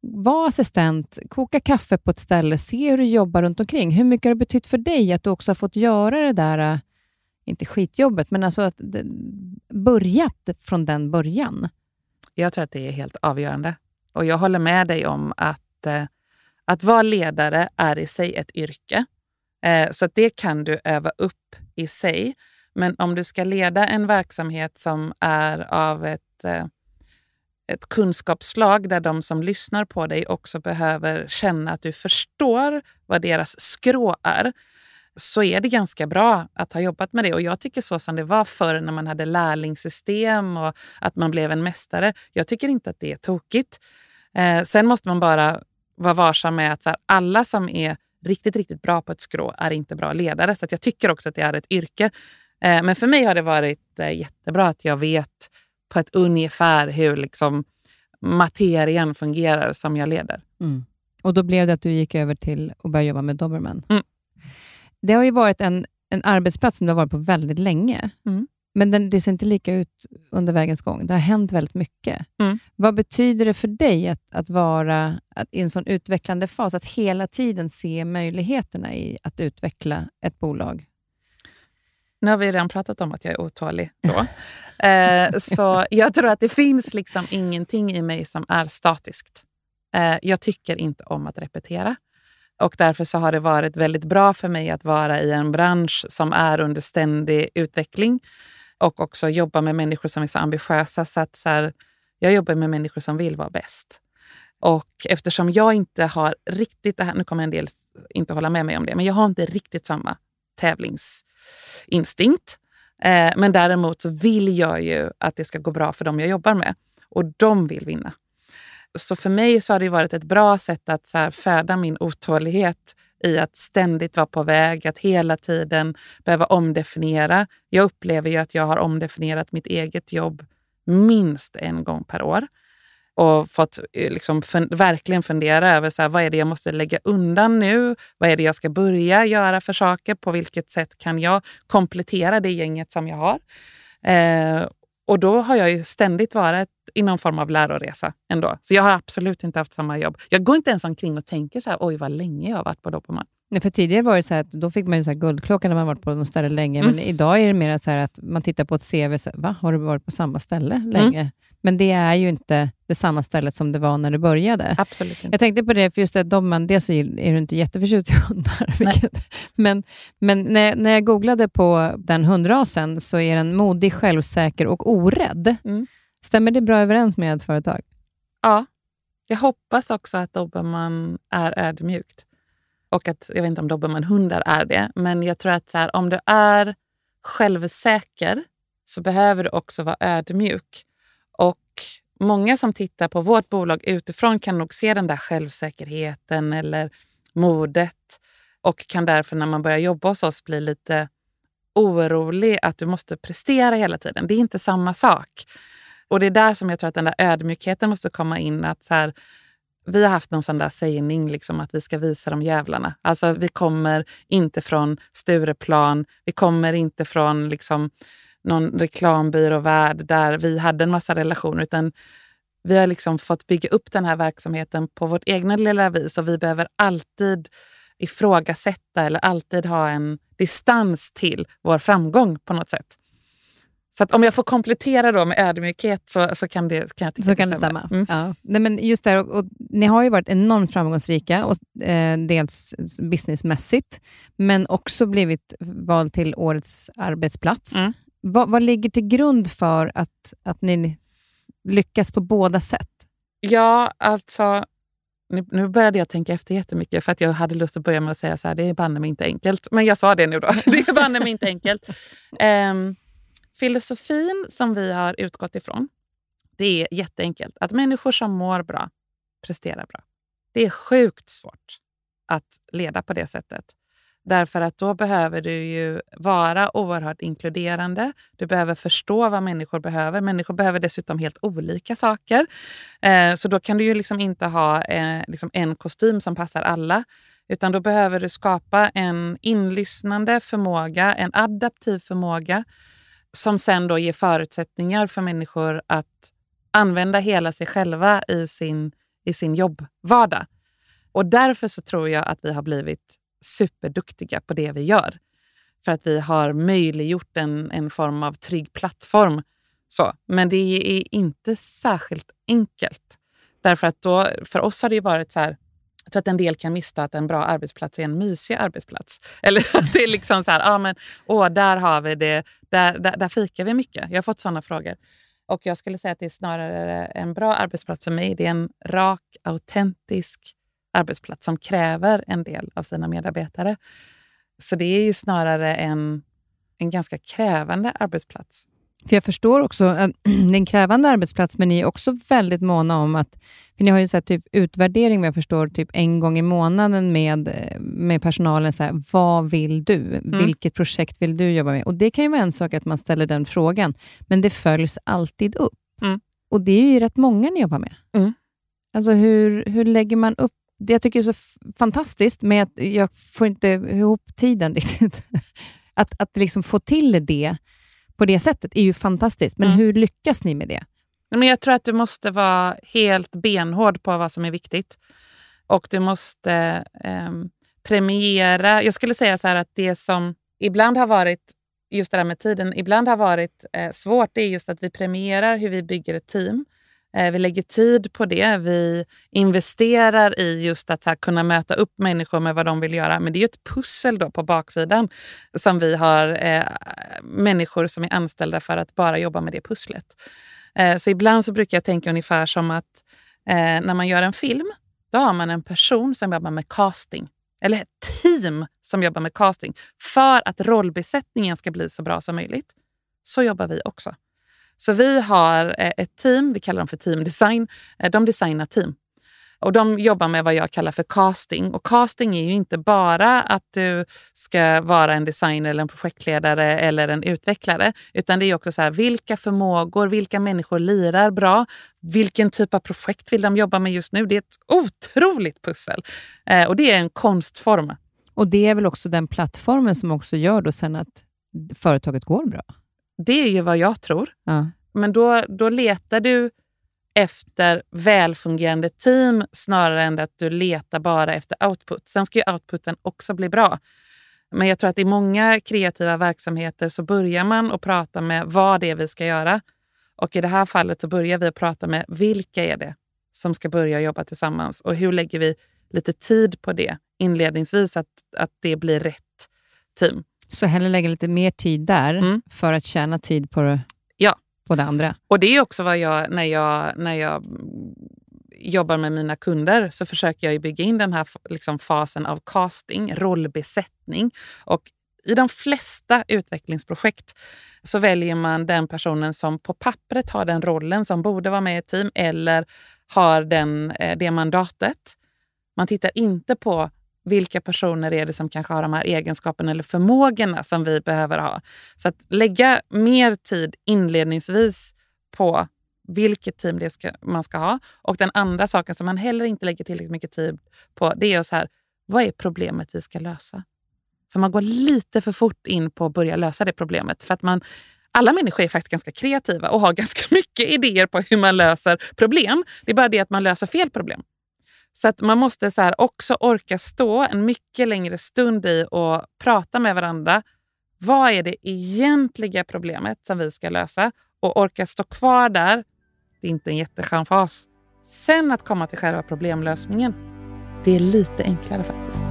var assistent, koka kaffe på ett ställe, se hur du jobbar runt omkring. Hur mycket har det betytt för dig att du också har fått göra det där, inte skitjobbet, men alltså att börjat från den början? Jag tror att det är helt avgörande. Och jag håller med dig om att, eh, att vara ledare är i sig ett yrke. Eh, så det kan du öva upp i sig. Men om du ska leda en verksamhet som är av ett, eh, ett kunskapsslag där de som lyssnar på dig också behöver känna att du förstår vad deras skrå är, så är det ganska bra att ha jobbat med det. Och Jag tycker så som det var förr när man hade lärlingssystem och att man blev en mästare. Jag tycker inte att det är tokigt. Eh, sen måste man bara vara varsam med att så här, alla som är riktigt, riktigt bra på ett skrå är inte bra ledare. Så jag tycker också att det är ett yrke. Eh, men för mig har det varit eh, jättebra att jag vet på ett ungefär hur liksom, materien fungerar som jag leder. Mm. Och Då blev det att du gick över till att börja jobba med Doberman. Mm. Det har ju varit en, en arbetsplats som du har varit på väldigt länge. Mm. Men den, det ser inte lika ut under vägens gång. Det har hänt väldigt mycket. Mm. Vad betyder det för dig att, att vara att i en sån utvecklande fas, att hela tiden se möjligheterna i att utveckla ett bolag? Nu har vi redan pratat om att jag är otålig. Då. eh, så jag tror att det finns liksom ingenting i mig som är statiskt. Eh, jag tycker inte om att repetera. Och därför så har det varit väldigt bra för mig att vara i en bransch som är under ständig utveckling och också jobba med människor som är så ambitiösa. Så att så här, jag jobbar med människor som vill vara bäst. Och eftersom jag inte har riktigt, det här, nu kommer en del inte hålla med mig om det, men jag har inte riktigt samma tävlingsinstinkt. Eh, men däremot så vill jag ju att det ska gå bra för dem jag jobbar med. Och de vill vinna. Så för mig så har det varit ett bra sätt att så här, föda min otålighet i att ständigt vara på väg, att hela tiden behöva omdefiniera. Jag upplever ju att jag har omdefinierat mitt eget jobb minst en gång per år och fått eh, liksom fun verkligen fundera över så här, vad är det jag måste lägga undan nu? Vad är det jag ska börja göra för saker? På vilket sätt kan jag komplettera det gänget som jag har? Eh, och då har jag ju ständigt varit i någon form av läroresa ändå. Så jag har absolut inte haft samma jobb. Jag går inte ens omkring och tänker så här, oj vad länge jag har varit på Dobermann. Nej, för tidigare var det så att då fick man ju så här guldklocka när man varit på något ställe länge. Mm. Men idag är det mer så att man tittar på ett CV. Så, Va? Har du varit på samma ställe mm. länge? Mm. Men det är ju inte det samma stället som det var när du började. Absolut inte. Jag tänkte på det, för just det, Dobermann, dels är du inte jätteförtjust i hundar. Vilket, men men när, när jag googlade på den hundrasen så är den modig, självsäker och orädd. Mm. Stämmer det bra överens med ett företag? Ja. Jag hoppas också att dobermann är ödmjukt. Och att, jag vet inte om dobermannhundar är det, men jag tror att så här, om du är självsäker så behöver du också vara ödmjuk. Många som tittar på vårt bolag utifrån kan nog se den där självsäkerheten eller modet och kan därför när man börjar jobba hos oss bli lite orolig att du måste prestera hela tiden. Det är inte samma sak. Och det är där som jag tror att den där ödmjukheten måste komma in. att så här, vi har haft någon sån där sägning, liksom, att vi ska visa de jävlarna. Alltså, vi kommer inte från Stureplan. Vi kommer inte från liksom, någon reklambyråvärld där vi hade en massa relationer. Utan vi har liksom fått bygga upp den här verksamheten på vårt egna lilla vis. Och vi behöver alltid ifrågasätta eller alltid ha en distans till vår framgång på något sätt. Så att om jag får komplettera då med ödmjukhet så, så kan, det, kan jag tycka Så kan det det stämma. Mm. Ja. Nej, men just där, och, och, ni har ju varit enormt framgångsrika, och, eh, dels businessmässigt, men också blivit vald till årets arbetsplats. Mm. Vad, vad ligger till grund för att, att ni lyckas på båda sätt? Ja, alltså... Nu, nu började jag tänka efter jättemycket för att jag hade lust att börja med att säga så här, det är banne mig inte enkelt. Men jag sa det nu då. Det är banne mig inte enkelt. Um, filosofin som vi har utgått ifrån, det är jätteenkelt. Att människor som mår bra presterar bra. Det är sjukt svårt att leda på det sättet. Därför att då behöver du ju vara oerhört inkluderande. Du behöver förstå vad människor behöver. Människor behöver dessutom helt olika saker. Eh, så då kan du ju liksom inte ha eh, liksom en kostym som passar alla. Utan då behöver du skapa en inlyssnande förmåga, en adaptiv förmåga som sen då ger förutsättningar för människor att använda hela sig själva i sin, i sin jobbvardag. Och därför så tror jag att vi har blivit superduktiga på det vi gör. För att vi har möjliggjort en, en form av trygg plattform. Så. Men det är inte särskilt enkelt. Därför att då, för oss har det varit så här, jag tror att en del kan missta att en bra arbetsplats är en mysig arbetsplats. Eller att det är liksom så här, ja men åh, där har vi det, där, där, där fikar vi mycket. Jag har fått sådana frågor. Och jag skulle säga att det är snarare en bra arbetsplats för mig. Det är en rak, autentisk arbetsplats som kräver en del av sina medarbetare. Så det är ju snarare en, en ganska krävande arbetsplats. För Jag förstår också att det är en krävande arbetsplats, men ni är också väldigt måna om att... För ni har ju så typ utvärdering, jag förstår, typ en gång i månaden med, med personalen. Så här, vad vill du? Mm. Vilket projekt vill du jobba med? Och Det kan ju vara en sak att man ställer den frågan, men det följs alltid upp. Mm. Och det är ju rätt många ni jobbar med. Mm. Alltså hur, hur lägger man upp det jag tycker är så fantastiskt, med att jag får inte ihop tiden riktigt. att att liksom få till det på det sättet är ju fantastiskt, men Mm. hur lyckas ni med det? Men jag tror att du måste vara helt benhård på vad som är viktigt. Och du måste ehm, premiera... Jag skulle säga så här att det som ibland har varit, just det där med tiden, ibland har varit eh, svårt, det är just att vi premierar hur vi bygger ett team. Eh, vi lägger tid på det. Vi investerar i just att här, kunna möta upp människor med vad de vill göra. Men det är ju ett pussel då på baksidan som vi har eh, människor som är anställda för att bara jobba med det pusslet. Eh, så ibland så brukar jag tänka ungefär som att eh, när man gör en film, då har man en person som jobbar med casting. Eller ett team som jobbar med casting. För att rollbesättningen ska bli så bra som möjligt. Så jobbar vi också. Så vi har eh, ett team, vi kallar dem för team design. Eh, de designar team. Och de jobbar med vad jag kallar för casting. Och casting är ju inte bara att du ska vara en designer, eller en projektledare eller en utvecklare. Utan det är också så här, vilka förmågor, vilka människor lirar bra? Vilken typ av projekt vill de jobba med just nu? Det är ett otroligt pussel. Eh, och det är en konstform. Och det är väl också den plattformen som också gör då sen att företaget går bra? Det är ju vad jag tror. Ja. Men då, då letar du efter välfungerande team snarare än att du letar bara efter output. Sen ska ju outputen också bli bra. Men jag tror att i många kreativa verksamheter så börjar man att prata med vad det är vi ska göra. Och i det här fallet så börjar vi att prata med vilka är det som ska börja jobba tillsammans och hur lägger vi lite tid på det inledningsvis, att, att det blir rätt team. Så hellre lägga lite mer tid där Mm. för att tjäna tid på det, Ja. på det andra. Och det är också vad jag, när jag, när jag jobbar med mina kunder, så försöker jag bygga in den här liksom, fasen av casting, rollbesättning. Och i de flesta utvecklingsprojekt så väljer man den personen som på pappret har den rollen som borde vara med i ett team eller har den, eh, det mandatet. Man tittar inte på vilka personer är det som kanske har de här egenskaperna eller förmågorna som vi behöver ha. Så att lägga mer tid inledningsvis på vilket team det ska, man ska ha. Och den andra saken som man heller inte lägger tillräckligt mycket tid på, det är så här, vad är problemet vi ska lösa? För man går lite för fort in på att börja lösa det problemet. För att man, alla människor är faktiskt ganska kreativa och har ganska mycket idéer på hur man löser problem. Det är bara det att man löser fel problem. Så att man måste så här också orka stå en mycket längre stund i och prata med varandra Vad är det egentliga problemet som vi ska lösa? Och orka stå kvar där, det är inte en jätteskön fas. Sen att komma till själva problemlösningen, det är lite enklare faktiskt.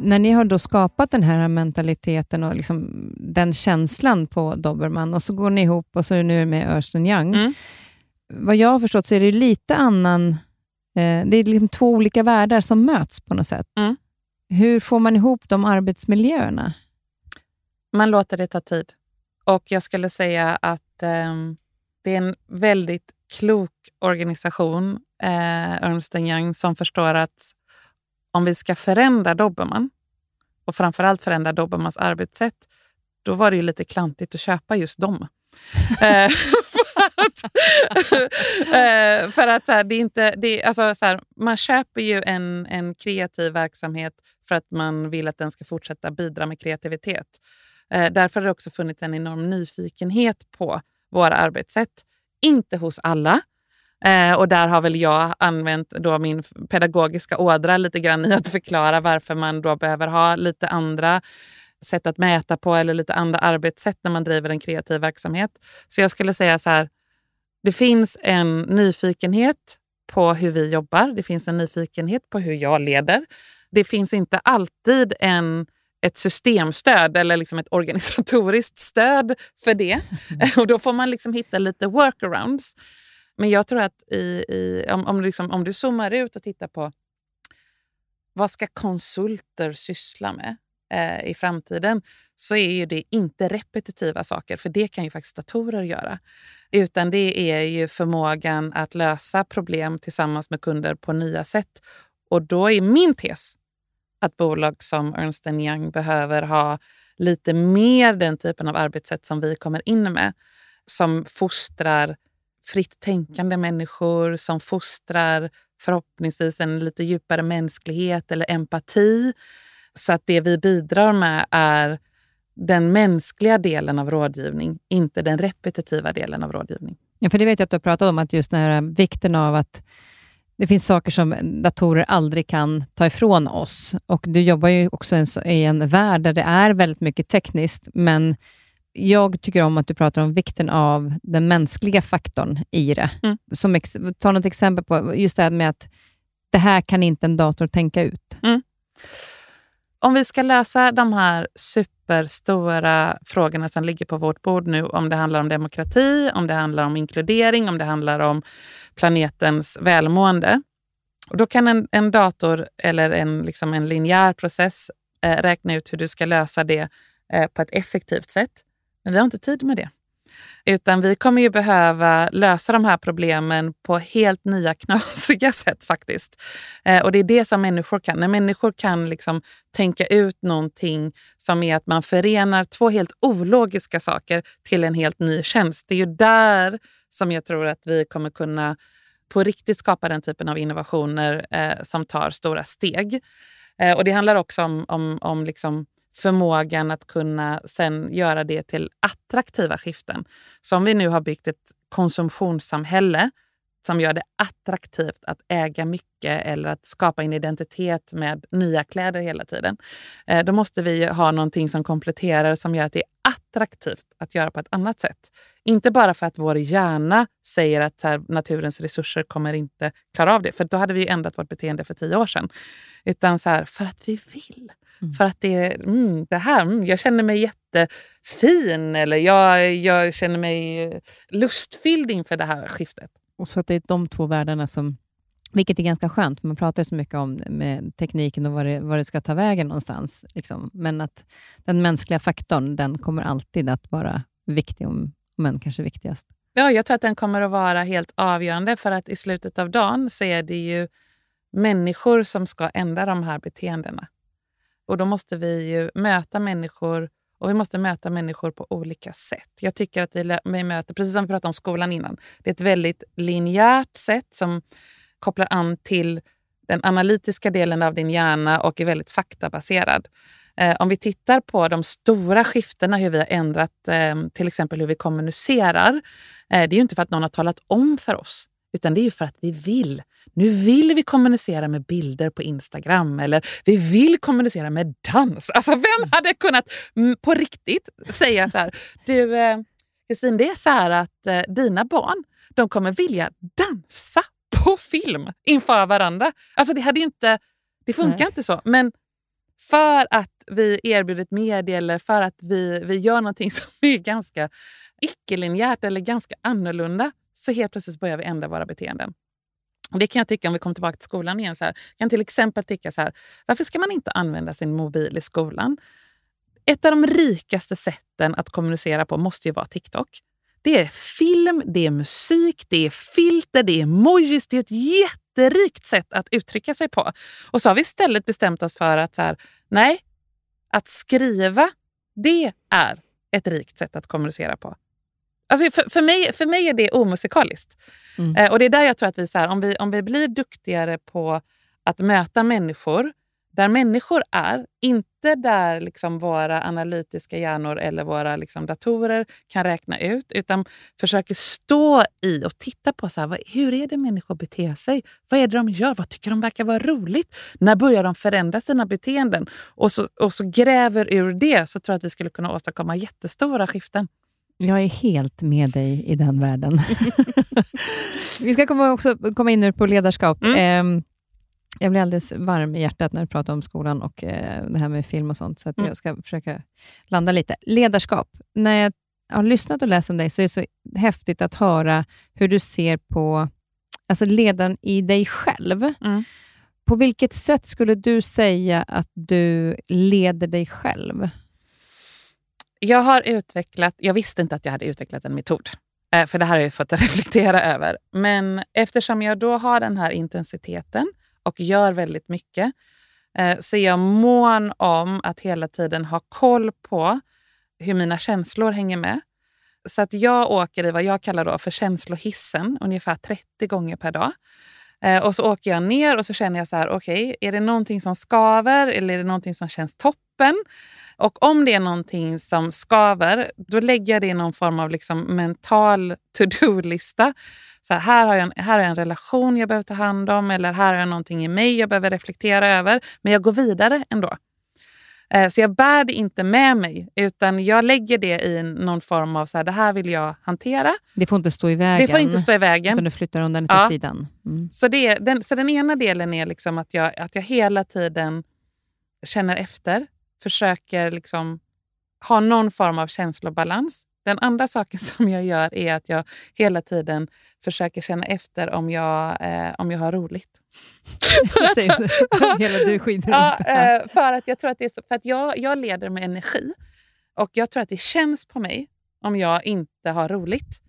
När ni har då skapat den här mentaliteten och liksom den känslan på Dobermann och så går ni ihop och så är det nu med Ernst Young. Mm. Vad jag har förstått så är det lite annan... Eh, det är liksom två olika världar som möts på något sätt. Mm. Hur får man ihop de arbetsmiljöerna? Man låter det ta tid. Och jag skulle säga att eh, det är en väldigt klok organisation, eh, Ernst Young, som förstår att om vi ska förändra Dobermann och framförallt förändra Dobermans arbetssätt, då var det ju lite klantigt att köpa just dem. Eh, eh, för att så här, det är inte, det är, alltså, så här, man köper ju en, en kreativ verksamhet för att man vill att den ska fortsätta bidra med kreativitet. Eh, därför har det också funnits en enorm nyfikenhet på våra arbetssätt. Inte hos alla, Eh, och där har väl jag använt då min pedagogiska ådra lite grann i att förklara varför man då behöver ha lite andra sätt att mäta på eller lite andra arbetssätt när man driver en kreativ verksamhet. Så jag skulle säga så här, det finns en nyfikenhet på hur vi jobbar. Det finns en nyfikenhet på hur jag leder. Det finns inte alltid en, ett systemstöd eller liksom ett organisatoriskt stöd för det. Och Då får man liksom hitta lite workarounds. Men jag tror att i, i, om, om, liksom, om du zoomar ut och tittar på vad ska konsulter syssla med eh, i framtiden så är ju det inte repetitiva saker, för det kan ju faktiskt datorer göra. Utan det är ju förmågan att lösa problem tillsammans med kunder på nya sätt. Och då är min tes att bolag som Ernst Young behöver ha lite mer den typen av arbetssätt som vi kommer in med. Som fostrar fritt tänkande människor som fostrar förhoppningsvis en lite djupare mänsklighet eller empati. Så att det vi bidrar med är den mänskliga delen av rådgivning, inte den repetitiva delen av rådgivning. Ja, för det vet jag att du har pratat om, att just den här vikten av att det finns saker som datorer aldrig kan ta ifrån oss. Och Du jobbar ju också i en värld där det är väldigt mycket tekniskt, men jag tycker om att du pratar om vikten av den mänskliga faktorn i det. Mm. Som ex, ta något exempel på just det här med att det här kan inte en dator tänka ut. Mm. Om vi ska lösa de här superstora frågorna som ligger på vårt bord nu, om det handlar om demokrati, om det handlar om inkludering, om det handlar om planetens välmående. Och då kan en, en dator eller en, liksom en linjär process eh, räkna ut hur du ska lösa det eh, på ett effektivt sätt. Men vi har inte tid med det. Utan vi kommer ju behöva lösa de här problemen på helt nya knasiga sätt faktiskt. Eh, och det är det som människor kan. När människor kan liksom tänka ut någonting som är att man förenar två helt ologiska saker till en helt ny tjänst. Det är ju där som jag tror att vi kommer kunna på riktigt skapa den typen av innovationer eh, som tar stora steg. Eh, och Det handlar också om, om, om liksom förmågan att kunna sen göra det till attraktiva skiften. Så om vi nu har byggt ett konsumtionssamhälle som gör det attraktivt att äga mycket eller att skapa en identitet med nya kläder hela tiden. Eh, då måste vi ha någonting som kompletterar som gör att det är attraktivt att göra på ett annat sätt. Inte bara för att vår hjärna säger att naturens resurser kommer inte klara av det, för då hade vi ändrat vårt beteende för tio år sedan. Utan så här, för att vi vill. Mm. För att det, mm, det här, mm, jag känner mig jättefin eller jag, jag känner mig lustfylld inför det här skiftet. Och så det är de två världarna som vilket är ganska skönt, man pratar så mycket om med tekniken och vad det, vad det ska ta vägen någonstans. Liksom. Men att den mänskliga faktorn, den kommer alltid att vara viktig, om, men kanske viktigast. Ja, jag tror att den kommer att vara helt avgörande, för att i slutet av dagen så är det ju människor som ska ändra de här beteendena. Och då måste vi ju möta människor och vi måste möta människor på olika sätt. Jag tycker att vi, vi möter, precis som vi pratade om skolan innan, det är ett väldigt linjärt sätt som kopplar an till den analytiska delen av din hjärna och är väldigt faktabaserad. Eh, om vi tittar på de stora skiftena, hur vi har ändrat eh, till exempel hur vi kommunicerar. Eh, det är ju inte för att någon har talat om för oss, utan det är ju för att vi vill. Nu vill vi kommunicera med bilder på Instagram eller vi vill kommunicera med dans. Alltså vem hade kunnat mm, på riktigt säga så här, du eh, Kristin, det är så här att eh, dina barn de kommer vilja dansa på film inför varandra. Alltså det, hade inte, det funkar Nej. inte så. Men för att vi erbjuder ett medie eller för att vi, vi gör någonting som är ganska icke-linjärt eller ganska annorlunda så helt plötsligt börjar vi ändra våra beteenden. Och det kan jag tycka, om vi kommer tillbaka till skolan igen, så här, kan till exempel tycka så här, varför ska man inte använda sin mobil i skolan? Ett av de rikaste sätten att kommunicera på måste ju vara TikTok. Det är film, det är musik, det är filter, det är emojis. Det är ett jätterikt sätt att uttrycka sig på. Och så har vi istället bestämt oss för att så här, nej, att skriva, det är ett rikt sätt att kommunicera på. Alltså för, för, mig, för mig är det omusikaliskt. Mm. Eh, och det är där jag tror att vi, så här, om vi, om vi blir duktigare på att möta människor där människor är, inte där liksom våra analytiska hjärnor eller våra liksom datorer kan räkna ut, utan försöker stå i och titta på så här, vad, hur är det människor beter sig. Vad är det de gör? Vad tycker de verkar vara roligt? När börjar de förändra sina beteenden? Och så, och så gräver ur det så tror jag att vi skulle kunna åstadkomma jättestora skiften. Jag är helt med dig i den världen. vi ska komma, också komma in nu på ledarskap. Mm. Eh, jag blir alldeles varm i hjärtat när du pratar om skolan och eh, det här med film och sånt, så mm. jag ska försöka landa lite. Ledarskap. När jag har lyssnat och läst om dig så är det så häftigt att höra hur du ser på alltså ledaren i dig själv. Mm. På vilket sätt skulle du säga att du leder dig själv? Jag har utvecklat, jag visste inte att jag hade utvecklat en metod. Eh, för det här har jag fått reflektera över. Men eftersom jag då har den här intensiteten och gör väldigt mycket eh, så är jag mån om att hela tiden ha koll på hur mina känslor hänger med. Så att jag åker i vad jag kallar då för känslohissen ungefär 30 gånger per dag. Eh, och så åker jag ner och så känner jag så här, okej, okay, är det någonting som skaver eller är det någonting som känns toppen? Och om det är någonting som skaver, då lägger jag det i någon form av liksom mental to-do-lista. Så här, här, har jag en, här har jag en relation jag behöver ta hand om eller här har jag någonting i mig jag behöver reflektera över. Men jag går vidare ändå. Eh, så jag bär det inte med mig, utan jag lägger det i någon form av så här, det här vill jag hantera. Det får inte stå i vägen. Det får inte stå i vägen. Utan du flyttar undan till ja. sidan. Mm. Så, det, den, så den ena delen är liksom att, jag, att jag hela tiden känner efter försöker liksom ha någon form av känslobalans. Den andra saken som jag gör är att jag hela tiden försöker känna efter om jag, eh, om jag har roligt. hela du skiner ja, eh, för att jag tror att det är så, för att jag, jag leder med energi. Och jag tror att det känns på mig om jag inte har roligt.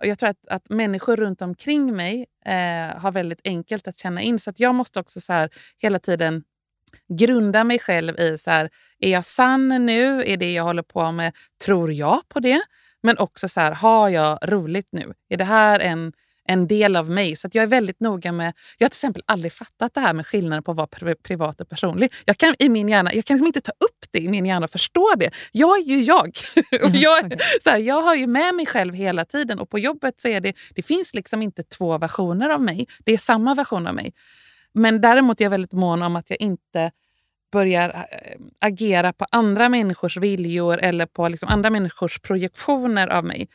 Och Jag tror att, att människor runt omkring mig eh, har väldigt enkelt att känna in. Så att jag måste också så här, hela tiden grunda mig själv i så här, är jag sann nu? Är det jag håller på med, tror jag på det? Men också så här, har jag roligt nu? Är det här en, en del av mig? Så jag är väldigt noga med... Jag har till exempel aldrig fattat det här med skillnaden på att vara privat och personlig. Jag kan i min hjärna, jag kan liksom inte ta upp det i min hjärna och förstå det. Jag är ju jag. och jag, så här, jag har ju med mig själv hela tiden och på jobbet så är det, det finns liksom inte två versioner av mig. Det är samma version av mig. Men däremot är jag väldigt mån om att jag inte börjar äh, agera på andra människors viljor eller på liksom andra människors projektioner av mig.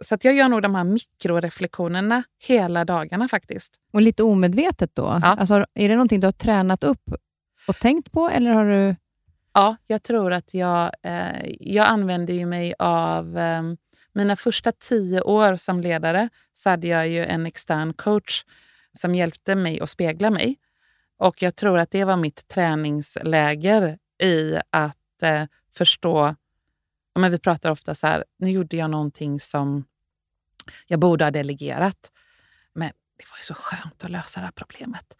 Så att jag gör nog de här mikroreflektionerna hela dagarna faktiskt. Och lite omedvetet då? Ja. Alltså, är det någonting du har tränat upp och tänkt på? Eller har du... Ja, jag tror att jag, eh, jag använder ju mig av... Eh, mina första tio år som ledare så hade jag ju en extern coach som hjälpte mig att spegla mig. Och jag tror att det var mitt träningsläger i att eh, förstå... Men vi pratar ofta så här, nu gjorde jag någonting som jag borde ha delegerat. Men det var ju så skönt att lösa det här problemet.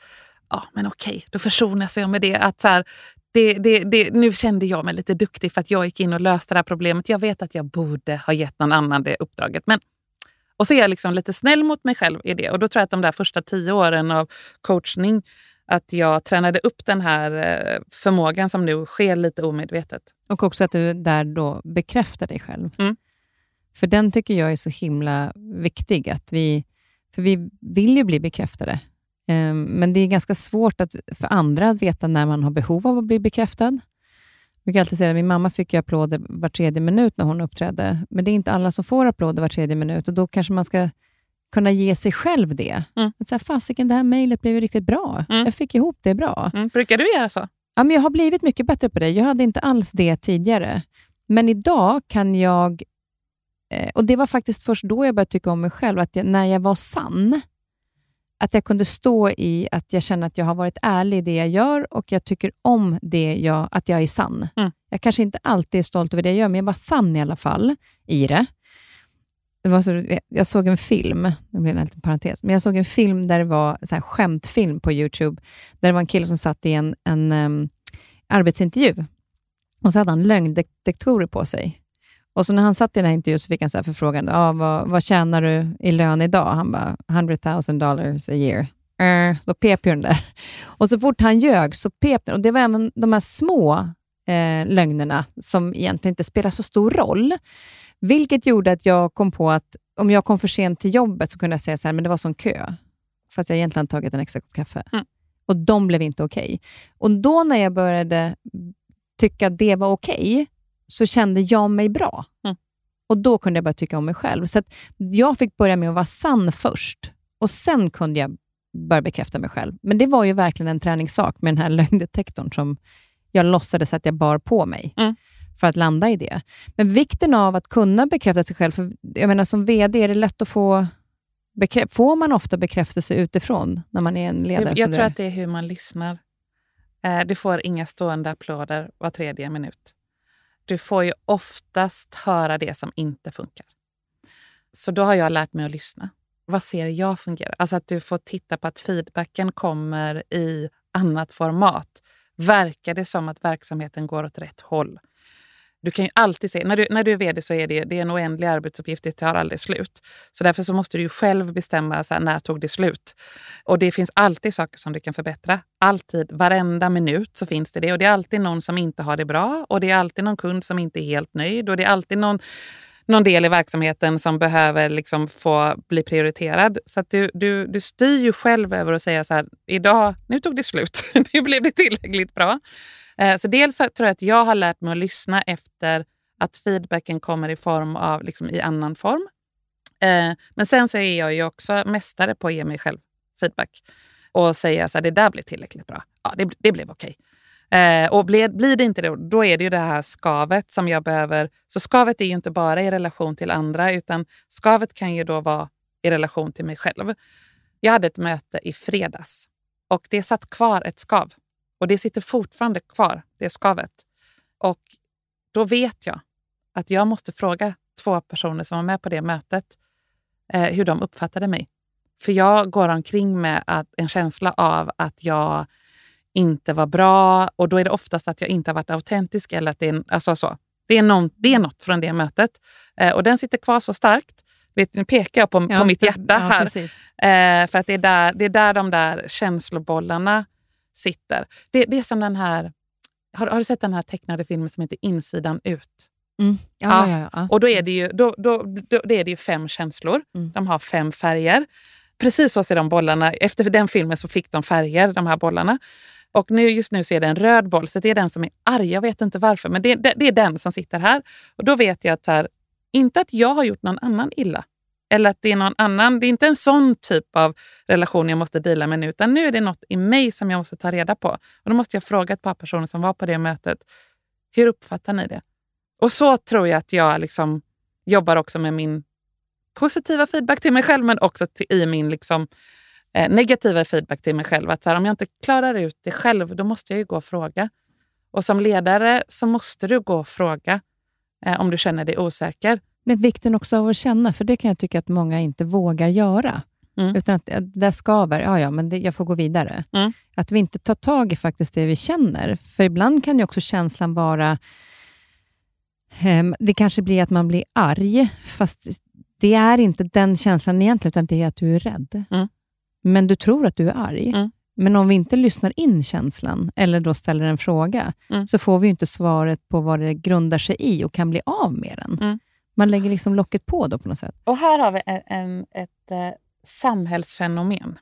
Ja, men okej, då försonas jag med det. Att så här, det, det, det, nu kände jag mig lite duktig för att jag gick in och löste det här problemet. Jag vet att jag borde ha gett någon annan det uppdraget. Men och så är jag liksom lite snäll mot mig själv i det. Och då tror jag att de där första tio åren av coachning att jag tränade upp den här eh, förmågan som nu sker lite omedvetet. Och också att du där då bekräftar dig själv. Mm. För den tycker jag är så himla viktig. Att vi, för vi vill ju bli bekräftade. Ehm, Men det är ganska svårt att, för andra att veta när man har behov av att bli bekräftad. Brukar alltid säga att min mamma fick ju applåder var tredje minut när hon uppträdde, men det är inte alla som får applåder var tredje minut och då kanske man ska kunna ge sig själv det. Mm. Att säga, fasiken, det här mejlet blev ju riktigt bra. Mm. Jag fick ihop det bra. Mm. Brukar du göra så? Ja, men jag har blivit mycket bättre på det. Jag hade inte alls det tidigare. Men idag kan jag... Eh, och Det var faktiskt först då jag började tycka om mig själv, att jag, när jag var sann. Att jag kunde stå i att jag känner att jag har varit ärlig i det jag gör och jag tycker om det jag, att jag är sann. Mm. Jag kanske inte alltid är stolt över det jag gör, men jag var sann i alla fall i det. det var så, jag såg en film, det blir en liten parentes, men jag såg en film där det var så här skämtfilm på YouTube, där det var en kille som satt i en, en um, arbetsintervju och så hade han lögndetektorer på sig. Och så när han satt i den här intervjun så fick han så här förfrågan, ah, vad, vad tjänar du i lön idag? Han bara, 100 000 dollars a year. Uh, då pep ju den där. Och så fort han ljög så pep den. Och det var även de här små eh, lögnerna som egentligen inte spelar så stor roll. Vilket gjorde att jag kom på att om jag kom för sent till jobbet så kunde jag säga så här, men det var sån kö. Fast jag egentligen tagit en extra kopp kaffe. Mm. Och de blev inte okej. Och då när jag började tycka att det var okej, så kände jag mig bra. Mm. Och då kunde jag börja tycka om mig själv. Så att jag fick börja med att vara sann först. Och sen kunde jag börja bekräfta mig själv. Men det var ju verkligen en träningssak med den här lögndetektorn som jag låtsades att jag bar på mig Mm. för att landa i det. Men vikten av att kunna bekräfta sig själv, för jag menar som VD är det lätt att få Får man ofta bekräftelse utifrån när man är en ledare? Jag, tror att det är hur man lyssnar. Eh, du får inga stående applåder var tredje minut. Du får ju oftast höra det som inte funkar. Så då har jag lärt mig att lyssna. Vad ser jag fungerar? Alltså att du får titta på att feedbacken kommer i annat format. Verkar det som att verksamheten går åt rätt håll? Du kan ju alltid se, när du, när du är vd så är det, det är en oändlig arbetsuppgift, det tar aldrig slut. Så därför så måste du ju själv bestämma så här, när tog det slut. Och det finns alltid saker som du kan förbättra. Alltid, varenda minut så finns det det. Och det är alltid någon som inte har det bra och det är alltid någon kund som inte är helt nöjd och det är alltid någon någon del i verksamheten som behöver liksom få bli prioriterad. Så att du, du, du styr ju själv över att säga så här, idag, nu tog det slut. nu blev det tillräckligt bra. Eh, så dels tror jag att jag har lärt mig att lyssna efter att feedbacken kommer i form av liksom i annan form. Eh, men sen så är jag ju också mästare på att ge mig själv feedback och säga så här, det där blev tillräckligt bra. Ja, det, det blev okej. Okay. och blir, blir det inte det, då är det ju det här skavet som jag behöver. Så skavet är ju inte bara i relation till andra, utan skavet kan ju då vara i relation till mig själv. Jag hade ett möte i fredags och det satt kvar ett skav. Och det sitter fortfarande kvar, det skavet. Och då vet jag att jag måste fråga två personer som var med på det mötet eh, hur de uppfattade mig. För jag går omkring med att, en känsla av att jag inte var bra och då är det oftast att jag inte har varit autentisk. Eller att det, är, alltså så. Det, är någon, det är något från det mötet. Eh, och den sitter kvar så starkt. Vet, nu pekar jag på, Ja, på mitt hjärta ja, här. Eh, för att det är, där, det är där de där känslobollarna sitter. Det, det är som den här... Har, har du sett den här tecknade filmen som heter Insidan ut? Mm. Ja, ja, ja, ja. Och då är det ju, då, då, då, det är det ju fem känslor. Mm. De har fem färger. Precis så ser de bollarna. Efter den filmen så fick de färger, de här bollarna. Och nu, just nu så är det en röd boll, så det är den som är arg. Jag vet inte varför, men det, det, det är den som sitter här. Och då vet jag att, här, inte att jag har gjort någon annan illa. Eller att det är någon annan. Det är inte en sån typ av relation jag måste dela med nu, utan nu är det något i mig som jag måste ta reda på. Och Då måste jag fråga ett par personer som var på det mötet. Hur uppfattar ni det? Och så tror jag att jag liksom jobbar också med min positiva feedback till mig själv, men också till, i min liksom, eh, negativa feedback till mig själv. Att så här, om jag inte klarar ut det själv, då måste jag ju gå och fråga. Och som ledare så måste du gå och fråga eh, om du känner dig osäker. Men vikten också av att känna, för det kan jag tycka att många inte vågar göra. Mm. Utan att det där skaver, ja, ja, men det, jag får gå vidare. Mm. Att vi inte tar tag i faktiskt det vi känner. För ibland kan ju också känslan vara... ehm, det kanske blir att man blir arg, fast det är inte den känslan egentligen, utan det är att du är rädd. Mm. Men du tror att du är arg. Mm. Men om vi inte lyssnar in känslan, eller då ställer en fråga, Mm. så får vi inte svaret på vad det grundar sig i och kan bli av med den. Man lägger liksom locket på då på något sätt. Och här har vi en, en, ett eh, samhällsfenomen.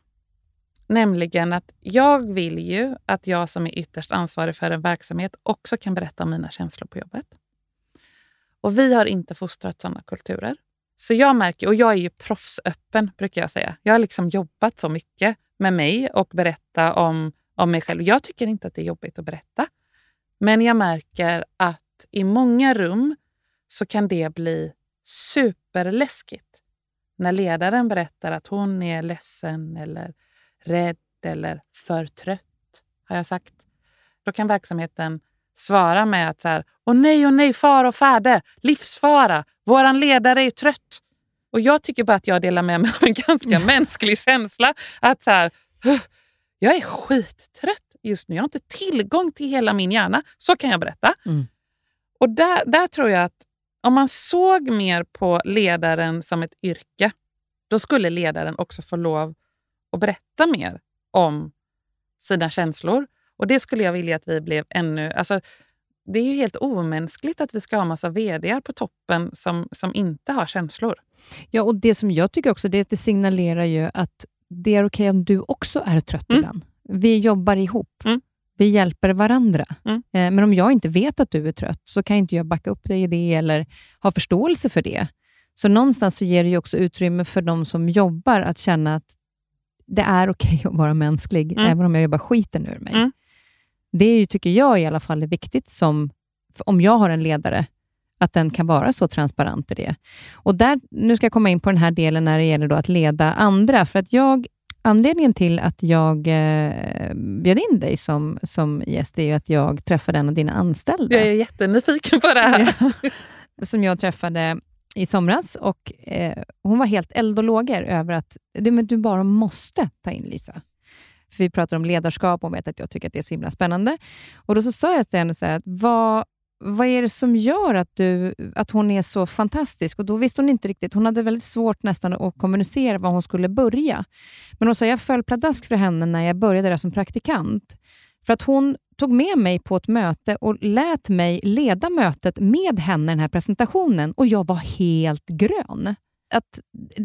Nämligen att jag vill ju att jag som är ytterst ansvarig för en verksamhet också kan berätta om mina känslor på jobbet. Och vi har inte fostrat sådana kulturer. Så jag märker, och jag är ju proffsöppen brukar jag säga. Jag har liksom jobbat så mycket med mig och berätta om, om mig själv. Jag tycker inte att det är jobbigt att berätta. Men jag märker att i många rum så kan det bli superläskigt när ledaren berättar att hon är ledsen eller rädd eller för trött, har jag sagt. Då kan verksamheten svara med att så här, åh nej, åh nej, fara och färde, livsfara, våran ledare är trött. Och jag tycker bara att jag delar med mig av en ganska mänsklig känsla. Att så här, "Huh, jag är skittrött just nu, jag har inte tillgång till hela min hjärna. Så kan jag berätta. Mm. Och där, där tror jag att om man såg mer på ledaren som ett yrke, då skulle ledaren också få lov att berätta mer om sina känslor. Och det skulle jag vilja att vi blev ännu... Alltså, det är ju helt omänskligt att vi ska ha massa vd på toppen som, som inte har känslor. Ja, och det som jag tycker också, det är att det signalerar ju att det är okej om du också är trött Mm. ibland. Vi jobbar ihop. Mm. Vi hjälper varandra. Mm. Eh, Men om jag inte vet att du är trött, så kan inte jag backa upp dig i det eller ha förståelse för det. Så någonstans så ger det också utrymme för de som jobbar att känna att det är okej att vara mänsklig, Mm. även om jag jobbar skiten ur mig. Mm. Det är ju, tycker jag i alla fall är viktigt, som, om jag har en ledare, att den kan vara så transparent i det. Och där, nu ska jag komma in på den här delen när det gäller då att leda andra. För att jag, anledningen till att jag eh, bjöd in dig som, som gäst är ju att jag träffade en av dina anställda. Jag är jättenyfiken på det här. Som jag träffade i somras. Och eh, Hon var helt eld och lågor över att du, men du bara måste ta in Lisa. För vi pratar om ledarskap och hon vet att jag tycker att det är så himla spännande. Och Då så sa jag till henne, så här, att vad, vad är det som gör att, du, att hon är så fantastisk? Och Då visste hon inte riktigt. Hon hade väldigt svårt nästan att kommunicera var hon skulle börja. Men hon sa, jag föll pladask för henne när jag började där som praktikant. För att hon tog med mig på ett möte och lät mig leda mötet med henne, den här presentationen. Och jag var helt grön. Att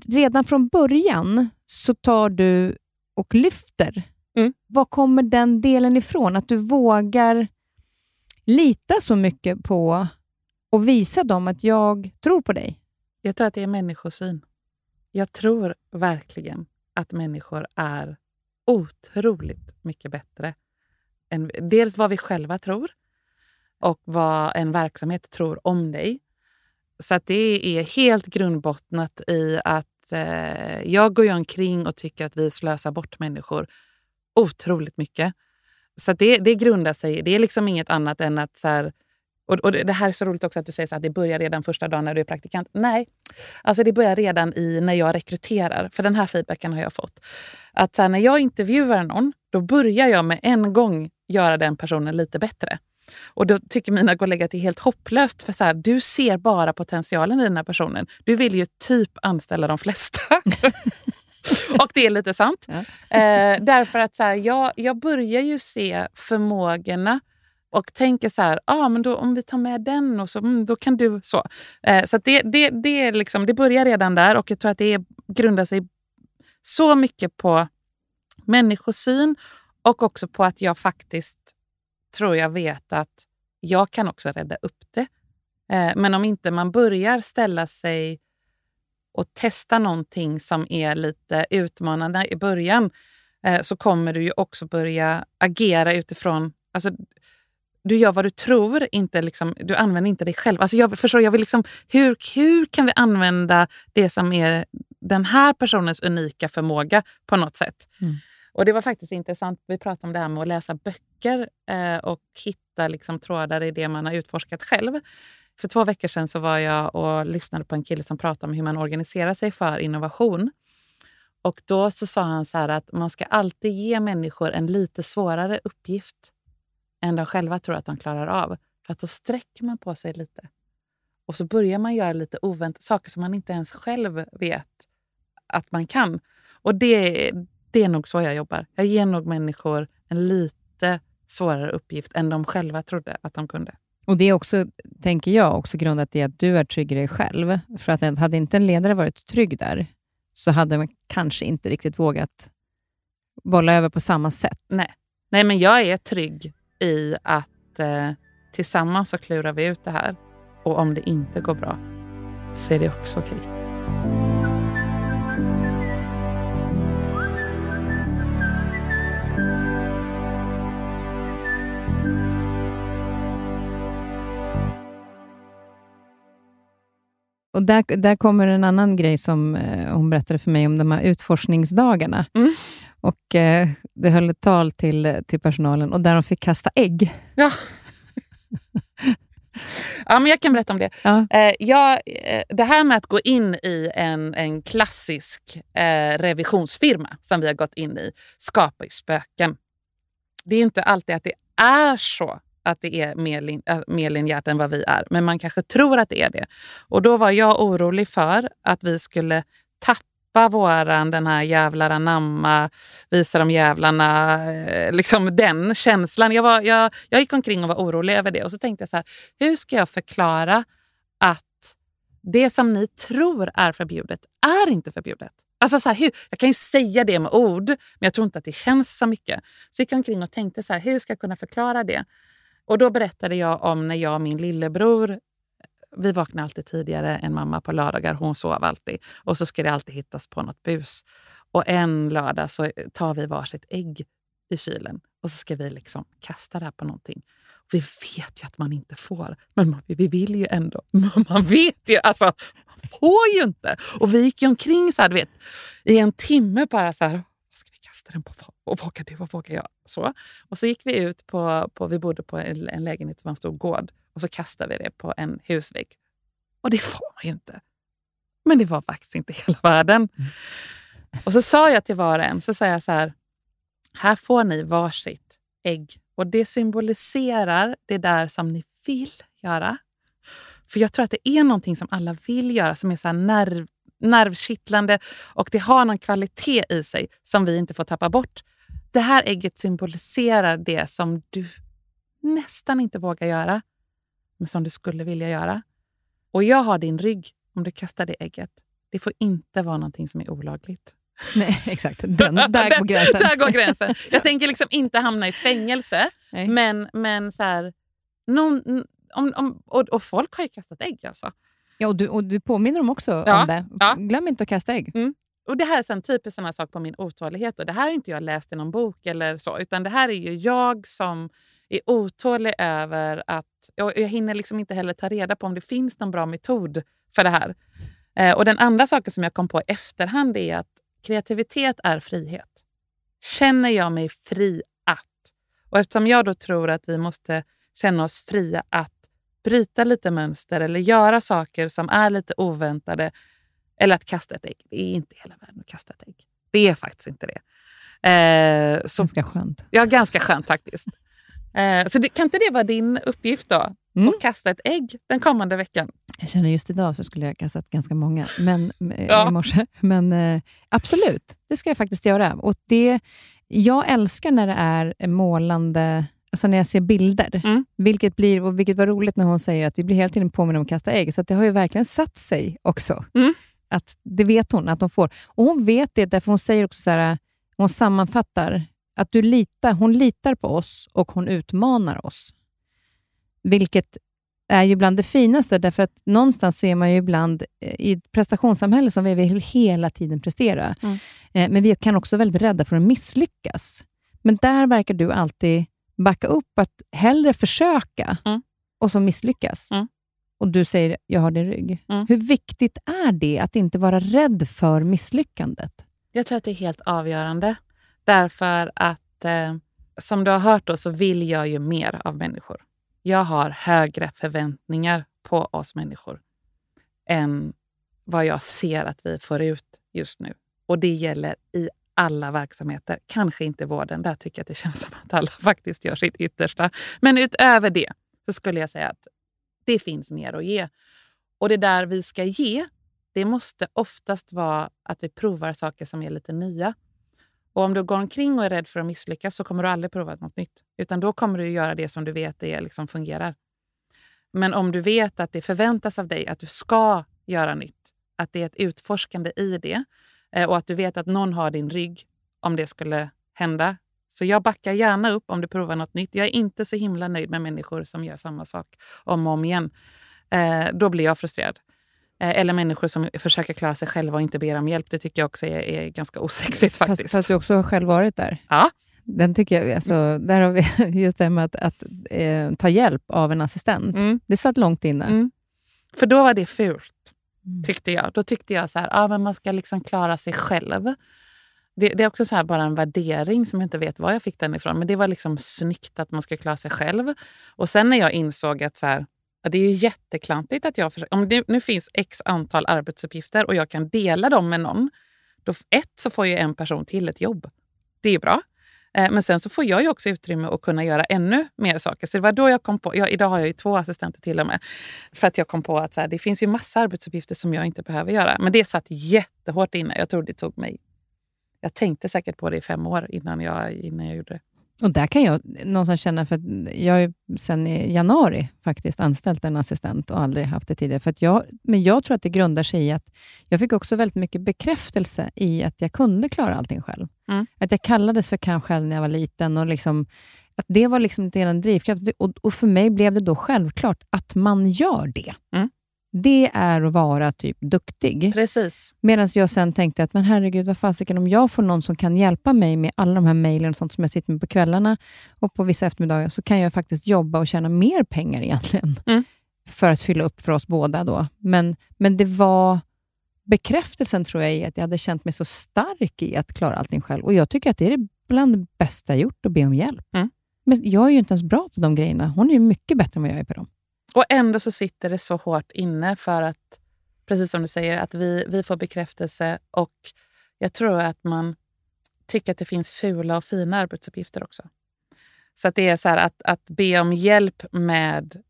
redan från början så tar du och lyfter. Mm. Var kommer den delen ifrån? Att du vågar lita så mycket på och visa dem att jag tror på dig. Jag tror att det är människosyn. Jag tror verkligen att människor är otroligt mycket bättre än dels vad vi själva tror och vad en verksamhet tror om dig. Så att det är helt grundbottnat i att eh, jag går ju omkring och tycker att vi slösar bort människor otroligt mycket. Så att det, det grundar sig Det är liksom inget annat än att... så här, och, och Det här är så roligt också att du säger så att det börjar redan första dagen när du är praktikant. Nej, alltså det börjar redan i när jag rekryterar. För den här feedbacken har jag fått. Att så här, när jag intervjuar någon, då börjar jag med en gång göra den personen lite bättre. Och då tycker mina kollegor att det är helt hopplöst. För så här, du ser bara potentialen i den här personen. Du vill ju typ anställa de flesta. och det är lite sant. Ja. Eh, därför att så här, jag, jag börjar ju se förmågorna och tänker så här, ah, men då, om vi tar med den och så, mm, då kan du så. Eh, så det, det, det, är liksom, det börjar redan där och jag tror att det är, grundar sig så mycket på människosyn och också på att jag faktiskt tror jag vet att jag kan också rädda upp det. Eh, men om inte man börjar ställa sig och testa någonting som är lite utmanande i början eh, så kommer du ju också börja agera utifrån... Alltså, du gör vad du tror, inte liksom, du använder inte dig själv. Alltså jag, förstår, jag vill liksom, hur, hur kan vi använda det som är den här personens unika förmåga på något sätt? Mm. Och Det var faktiskt intressant. Vi pratade om det här med att läsa böcker eh, och hitta liksom, trådar i det man har utforskat själv. För två veckor sedan så var jag och lyssnade på en kille som pratade om hur man organiserar sig för innovation. Och Då så sa han så här att man ska alltid ge människor en lite svårare uppgift än de själva tror att de klarar av. För att då sträcker man på sig lite. Och så börjar man göra lite oväntade saker som man inte ens själv vet att man kan. Och det, Det är nog så jag jobbar. Jag ger nog människor en lite svårare uppgift än de själva trodde att de kunde. Och Det är också, tänker jag, också grundat i att du är trygg i dig själv. För att hade inte en ledare varit trygg där, så hade man kanske inte riktigt vågat bolla över på samma sätt. Nej, Nej men jag är trygg i att eh, tillsammans så klurar vi ut det här. Och om det inte går bra så är det också okej. Okay. Och där, där kommer en annan grej som eh, hon berättade för mig om de här utforskningsdagarna. Mm. Och eh, Det höll ett tal till, till personalen och där de fick kasta ägg. Ja. ja, men jag kan berätta om det. Ja. Eh, jag, eh, det här med att gå in i en, en klassisk eh, revisionsfirma som vi har gått in i skapar ju spöken. Det är inte alltid att det är så att det är mer, lin, äh, mer linjärt än vad vi är. Men man kanske tror att det är det. Och då var jag orolig för att vi skulle tappa våran, den här jävlar anamma, visa de jävlarna, eh, liksom den känslan. Jag, var, jag, jag gick omkring och var orolig över det. Och så tänkte jag så här, hur ska jag förklara att det som ni tror är förbjudet är inte förbjudet? Alltså så här, hur, jag kan ju säga det med ord, men jag tror inte att det känns så mycket. Så jag gick omkring och tänkte så här, hur ska jag kunna förklara det? Och då berättade jag om när jag och min lillebror vi vaknade alltid tidigare än mamma på lördagar. Hon sov alltid. Och så ska det alltid hittas på något bus. Och en lördag så tar vi varsitt ägg i kylen och så ska vi liksom kasta det här på någonting. Och vi vet ju att man inte får, men man, vi vill ju ändå. Man vet ju, alltså, man får ju inte. Och vi gick ju omkring så här, du vet, i en timme bara så här, kasta den och vågar du och vågar jag? Så. Och så gick vi ut på, på vi bodde på en, en lägenhet som var en stor gård och så kastade vi det på en husvägg. Och det får man ju inte. Men det var faktiskt inte hela världen. Mm. Och så sa jag till var och en, så sa jag så här, här får ni varsitt ägg. Och det symboliserar det där som ni vill göra. För jag tror att det är någonting som alla vill göra, som är så nerv, nervkittlande och det har någon kvalitet i sig som vi inte får tappa bort. Det här ägget symboliserar det som du nästan inte vågar göra, men som du skulle vilja göra. Och jag har din rygg om du kastar det ägget. Det får inte vara någonting som är olagligt. Nej, exakt. Den, där går gränsen. där går gränsen. Jag tänker liksom inte hamna i fängelse, men, men så här, någon, om, om, och, och, folk har ju kastat ägg alltså. Ja, och du, och du påminner dem också ja, om det. Ja. Glöm inte att kasta ägg. Mm. Och Det här är en typisk sån sak på min otålighet. Och det här har inte jag läst i någon bok eller så, utan det här är ju jag som är otålig över att... Jag, jag hinner liksom inte heller ta reda på om det finns någon bra metod för det här. Eh, och Den andra saken som jag kom på i efterhand är att kreativitet är frihet. Känner jag mig fri att... Och eftersom jag då tror att vi måste känna oss fria att bryta lite mönster eller göra saker som är lite oväntade. Eller att kasta ett ägg. Det är inte hela världen att kasta ett ägg. Det är faktiskt inte det. Eh, så, ganska skönt. Ja, ganska skönt faktiskt. Eh, så det, kan inte det vara din uppgift då? Mm. Att kasta ett ägg den kommande veckan? Jag känner just idag så skulle jag kastat ganska många men, eh, ja. i morse. Men eh, absolut, det ska jag faktiskt göra. Och det, jag älskar när det är målande alltså när jag ser bilder, mm. vilket, blir, och vilket var roligt när hon säger att vi blir hela tiden påminna om att kasta ägg, så det har ju verkligen satt sig också. Mm. Att Det vet hon att hon får. Och Hon vet det därför hon säger också så här, hon sammanfattar att du litar, hon litar på oss och hon utmanar oss. Vilket är ju bland det finaste, därför att någonstans är man ju ibland eh, i ett prestationssamhälle som vi vill hela tiden prestera. Mm. Eh, men vi kan också vara väldigt rädda för att misslyckas. Men där verkar du alltid backa upp att hellre försöka mm. och så misslyckas. Mm. Och du säger, jag har din rygg. Mm. Hur viktigt är det att inte vara rädd för misslyckandet? Jag tror att det är helt avgörande. Därför att, eh, som du har hört, då, så vill jag ju mer av människor. Jag har högre förväntningar på oss människor än vad jag ser att vi får ut just nu. Och det gäller i alla verksamheter. Kanske inte vården, där tycker jag att det känns som att alla faktiskt gör sitt yttersta. Men utöver det så skulle jag säga att det finns mer att ge. Och det där vi ska ge, det måste oftast vara att vi provar saker som är lite nya. Och om du går omkring och är rädd för att misslyckas så kommer du aldrig prova något nytt. Utan då kommer du göra det som du vet det liksom fungerar. Men om du vet att det förväntas av dig att du ska göra nytt, att det är ett utforskande i det och att du vet att någon har din rygg om det skulle hända. Så jag backar gärna upp om du provar något nytt. Jag är inte så himla nöjd med människor som gör samma sak om och om igen. Eh, då blir jag frustrerad. Eh, eller människor som försöker klara sig själva och inte ber om hjälp. Det tycker jag också är, är ganska osexigt faktiskt. Fast, fast du också har själv varit där. Ja. Den tycker jag, alltså, där har vi just det här med att, att eh, ta hjälp av en assistent. Mm. Det satt långt inne. Mm. För då var det fult, Mm. Mm. tyckte jag. Då tyckte jag så här, ah, men man ska liksom klara sig själv. Det, det är också så här bara en värdering som jag inte vet var jag fick den ifrån. Men det var liksom snyggt att man ska klara sig själv. Och sen när jag insåg att så här, det är ju jätteklantigt att jag... försöker- Om det nu finns x antal arbetsuppgifter och jag kan dela dem med någon. Då, ett, så får ju en person till ett jobb. Det är bra. Eh, men sen så får jag ju också utrymme att kunna göra ännu mer saker. Så det var då jag kom på, ja, idag har jag ju två assistenter till och med. För att jag kom på att så här, det finns ju massa arbetsuppgifter som jag inte behöver göra. Men det satt jättehårt inne. Jag tror det tog mig... Jag tänkte säkert på det i fem år innan jag, innan jag gjorde det. Och där kan jag någonstans känna, för att jag har ju sedan i januari faktiskt anställt en assistent och aldrig haft det tidigare. För jag, men jag tror att det grundar sig i att jag fick också väldigt mycket bekräftelse i att jag kunde klara allting själv. Mm. Att jag kallades för kan själv när jag var liten. och liksom, att Det var liksom en drivkraft. Och, och för mig blev det då självklart att man gör det. Mm. Det är att vara typ duktig. Precis. Medan jag sen tänkte att, men herregud, vad fasiken, om jag får någon som kan hjälpa mig med alla de här mejlen och sånt som jag sitter med på kvällarna och på vissa eftermiddagar, så kan jag faktiskt jobba och tjäna mer pengar egentligen. Mm. För att fylla upp för oss båda då. Men, men det var bekräftelsen, tror jag, i att jag hade känt mig så stark i att klara allting själv. Och jag tycker att det är bland det bästa jag gjort, att be om hjälp. Mm. Men jag är ju inte ens bra på de grejerna. Hon är ju mycket bättre än vad jag är på dem. Och ändå så sitter det så hårt inne för att, precis som du säger, att vi, vi får bekräftelse och jag tror att man tycker att det finns fula och fina arbetsuppgifter också. Så att det är så att, att be om hjälp med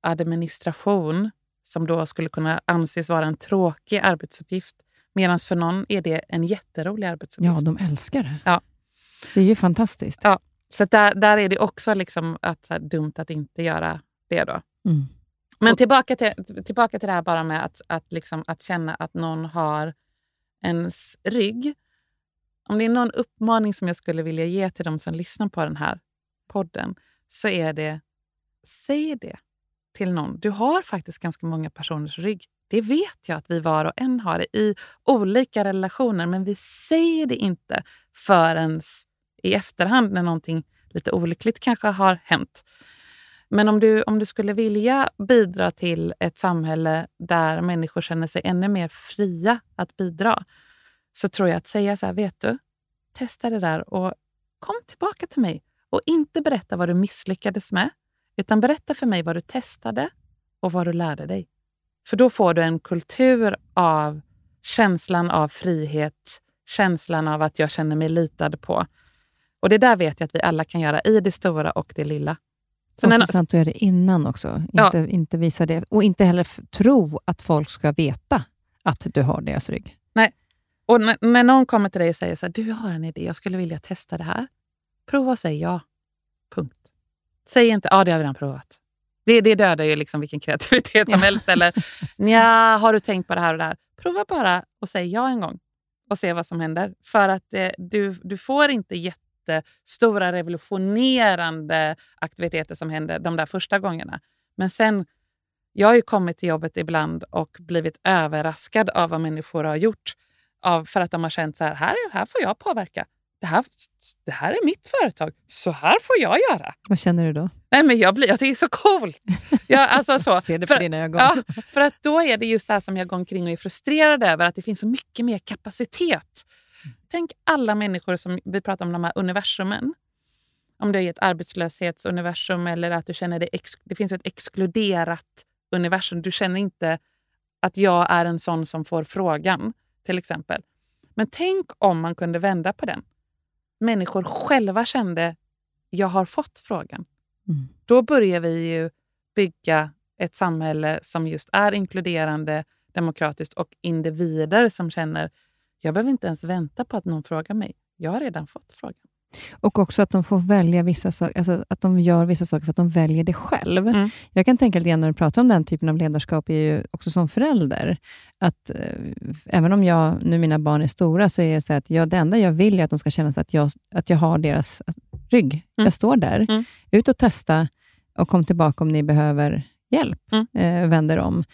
administration som då skulle kunna anses vara en tråkig arbetsuppgift. Medan för någon är det en jätterolig arbetsuppgift. Ja, de älskar det. Ja. Det är ju fantastiskt. Ja. Så där, där är det också liksom att, så här, dumt att inte göra det. då. Mm. Men tillbaka till, tillbaka till det här bara med att, att, liksom, att känna att någon har ens rygg. Om det är någon uppmaning som jag skulle vilja ge till de som lyssnar på den här podden så är det, säg det till någon. Du har faktiskt ganska många personers rygg. Det vet jag att vi var och en har det i olika relationer, men vi säger det inte förrän i efterhand när någonting lite olyckligt kanske har hänt. Men om du, om du skulle vilja bidra till ett samhälle där människor känner sig ännu mer fria att bidra, så tror jag att säga så här, vet du, testa det där och kom tillbaka till mig. Och inte berätta vad du misslyckades med, utan berätta för mig vad du testade och vad du lärde dig. För då får du en kultur av känslan av frihet, känslan av att jag känner mig litad på. Och det där vet jag att vi alla kan göra i det stora och det lilla. Så och så sant att göra det innan också. Ja. Inte, inte visa det. Och inte heller tro att folk ska veta att du har deras rygg. Och när, när någon kommer till dig och säger så här, du har en idé, jag skulle vilja testa det här. Prova och säg ja. Punkt. Säg inte, ja det har vi redan provat. Det, det dödar ju liksom vilken kreativitet som Ja. helst. Eller, nja, har du tänkt på det här och det här? Prova bara och säg ja en gång och se vad som händer. För att eh, du, du får inte jättestora revolutionerande aktiviteter som händer de där första gångerna. Men sen, jag har ju kommit till jobbet ibland och blivit överraskad av vad människor har gjort. Av, för att de har känt så här, här, här får jag påverka. Det här, det här är mitt företag. Så här får jag göra. Vad känner du då? Nej, men jag, blir, jag tycker det är så coolt. Jag, alltså så. Ser det på För- dina ögon. Ja, för att då är det just det här som jag går omkring och är frustrerad över, att det finns så mycket mer kapacitet. Tänk alla människor som, vi pratar om de här universumen. Om du är i ett arbetslöshetsuniversum eller att du känner det, ex, det finns ett exkluderat universum. Du känner inte att jag är en sån som får frågan, till exempel. Men tänk om man kunde vända på den. Människor själva kände, jag har fått frågan. Mm. Då börjar vi ju bygga ett samhälle som just är inkluderande, demokratiskt och individer som känner jag behöver inte ens vänta på att någon frågar mig. Jag har redan fått frågan. Och också att de får välja vissa saker, alltså att de gör vissa saker för att de väljer det själv. Mm. Jag kan tänka lite grann när du pratar om den typen av ledarskap, är ju också som förälder, att eh, även om jag, nu mina barn är stora, så är det så att jag, det enda jag vill är att de ska känna sig att jag, att jag har deras rygg. Mm. Jag står där. Mm. Ut och testa och kom tillbaka om ni behöver hjälp. Mm. Eh, vänder om.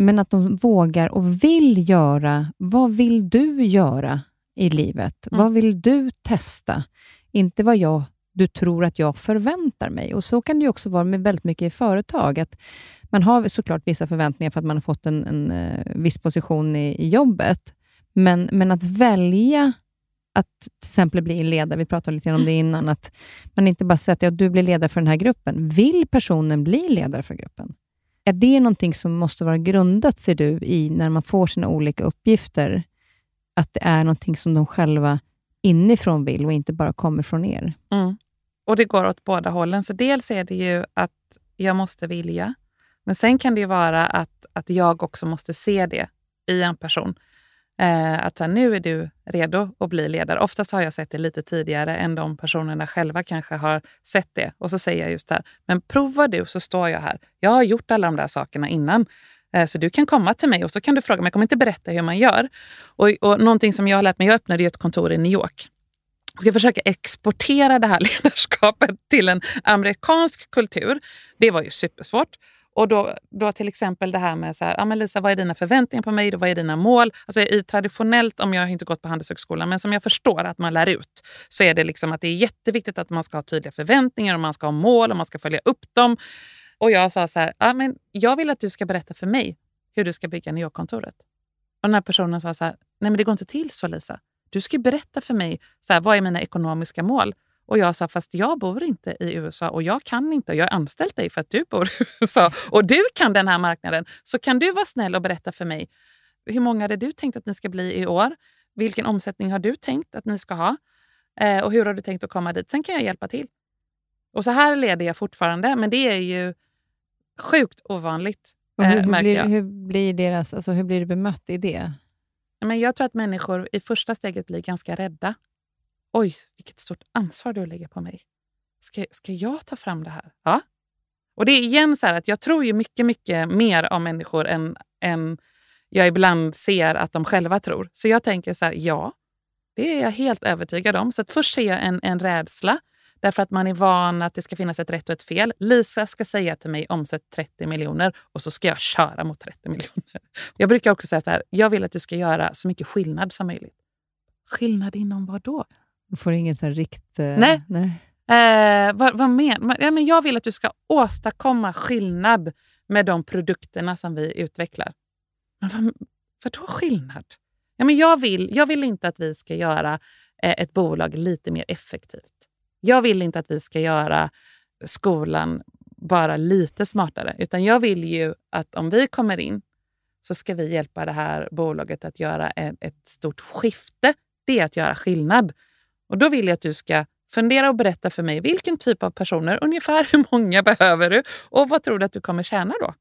Men att de vågar och vill göra, vad vill du göra i livet? Mm. Vad vill du testa? Inte vad jag, du tror att jag förväntar mig. Och Så kan det också vara med väldigt mycket i företag. Att man har såklart vissa förväntningar för att man har fått en, en eh, viss position i, i jobbet. Men, men att välja att till exempel bli ledare, vi pratade lite om det innan, att man inte bara säger att ja, du blir ledare för den här gruppen. Vill personen bli ledare för gruppen? Är det någonting som måste vara grundat, ser du, i när man får sina olika uppgifter? Att det är någonting som de själva inifrån vill och inte bara kommer från er? Mm. Och det går åt båda hållen. Så dels är det ju att jag måste vilja. Men sen kan det ju vara att, att jag också måste se det i en person. Eh, att så här, nu är du redo att bli ledare. Oftast har jag sett det lite tidigare än de personerna själva kanske har sett det. Och så säger jag just det här, men prova du så står jag här. Jag har gjort alla de där sakerna innan. Eh, så du kan komma till mig och så kan du fråga Men Jag kommer inte berätta hur man gör. Och, och någonting som jag har lärt mig, jag öppnade ju ett kontor i New York. Jag ska försöka exportera det här ledarskapet till en amerikansk kultur. Det var ju supersvårt. Och då, då till exempel det här med så här, ah, men Lisa, vad är dina förväntningar på mig? Vad är dina mål? Alltså i traditionellt, om jag inte gått på Handelshögskolan, men som jag förstår att man lär ut, så är det liksom att det är jätteviktigt att man ska ha tydliga förväntningar och man ska ha mål och man ska följa upp dem. Och jag sa så här, ah, men jag vill att du ska berätta för mig hur du ska bygga New York-kontoret. Och den här personen sa så här, nej men det går inte till så Lisa. Du ska berätta för mig, så här, vad är mina ekonomiska mål? Och jag sa, fast jag bor inte i USA och jag kan inte. Jag har anställt dig för att du bor i USA och du kan den här marknaden. Så kan du vara snäll och berätta för mig, hur många hade du tänkt att ni ska bli i år? Vilken omsättning har du tänkt att ni ska ha? Eh, och hur har du tänkt att komma dit? Sen kan jag hjälpa till. Och så här leder jag fortfarande, men det är ju sjukt ovanligt. Hur, eh, hur, märker blir, hur, blir deras, alltså, hur blir du bemött i det? Men jag tror att människor i första steget blir ganska rädda. Oj, vilket stort ansvar du lägger på mig. Ska, ska jag ta fram det här? Ja. Och det är igen så här att jag tror ju mycket, mycket mer om människor än, än jag ibland ser att de själva tror. Så jag tänker så här, ja, det är jag helt övertygad om. Så att först ser jag en, en rädsla, därför att man är van att det ska finnas ett rätt och ett fel. Lisa ska säga till mig omsätt 30 miljoner och så ska jag köra mot 30 miljoner. Jag brukar också säga så här, jag vill att du ska göra så mycket skillnad som möjligt. Skillnad inom vad då? Du får ingen så rikt... eh, Nej. nej. Eh, vad, vad men, ja, men jag vill att du ska åstadkomma skillnad med de produkterna som vi utvecklar. Men vad, vadå skillnad? Ja, men jag, vill, jag vill inte att vi ska göra eh, ett bolag lite mer effektivt. Jag vill inte att vi ska göra skolan bara lite smartare. Utan jag vill ju att om vi kommer in så ska vi hjälpa det här bolaget att göra ett, ett stort skifte. Det är att göra skillnad. Och då vill jag att du ska fundera och berätta för mig vilken typ av personer, ungefär hur många behöver du och vad tror du att du kommer tjäna då?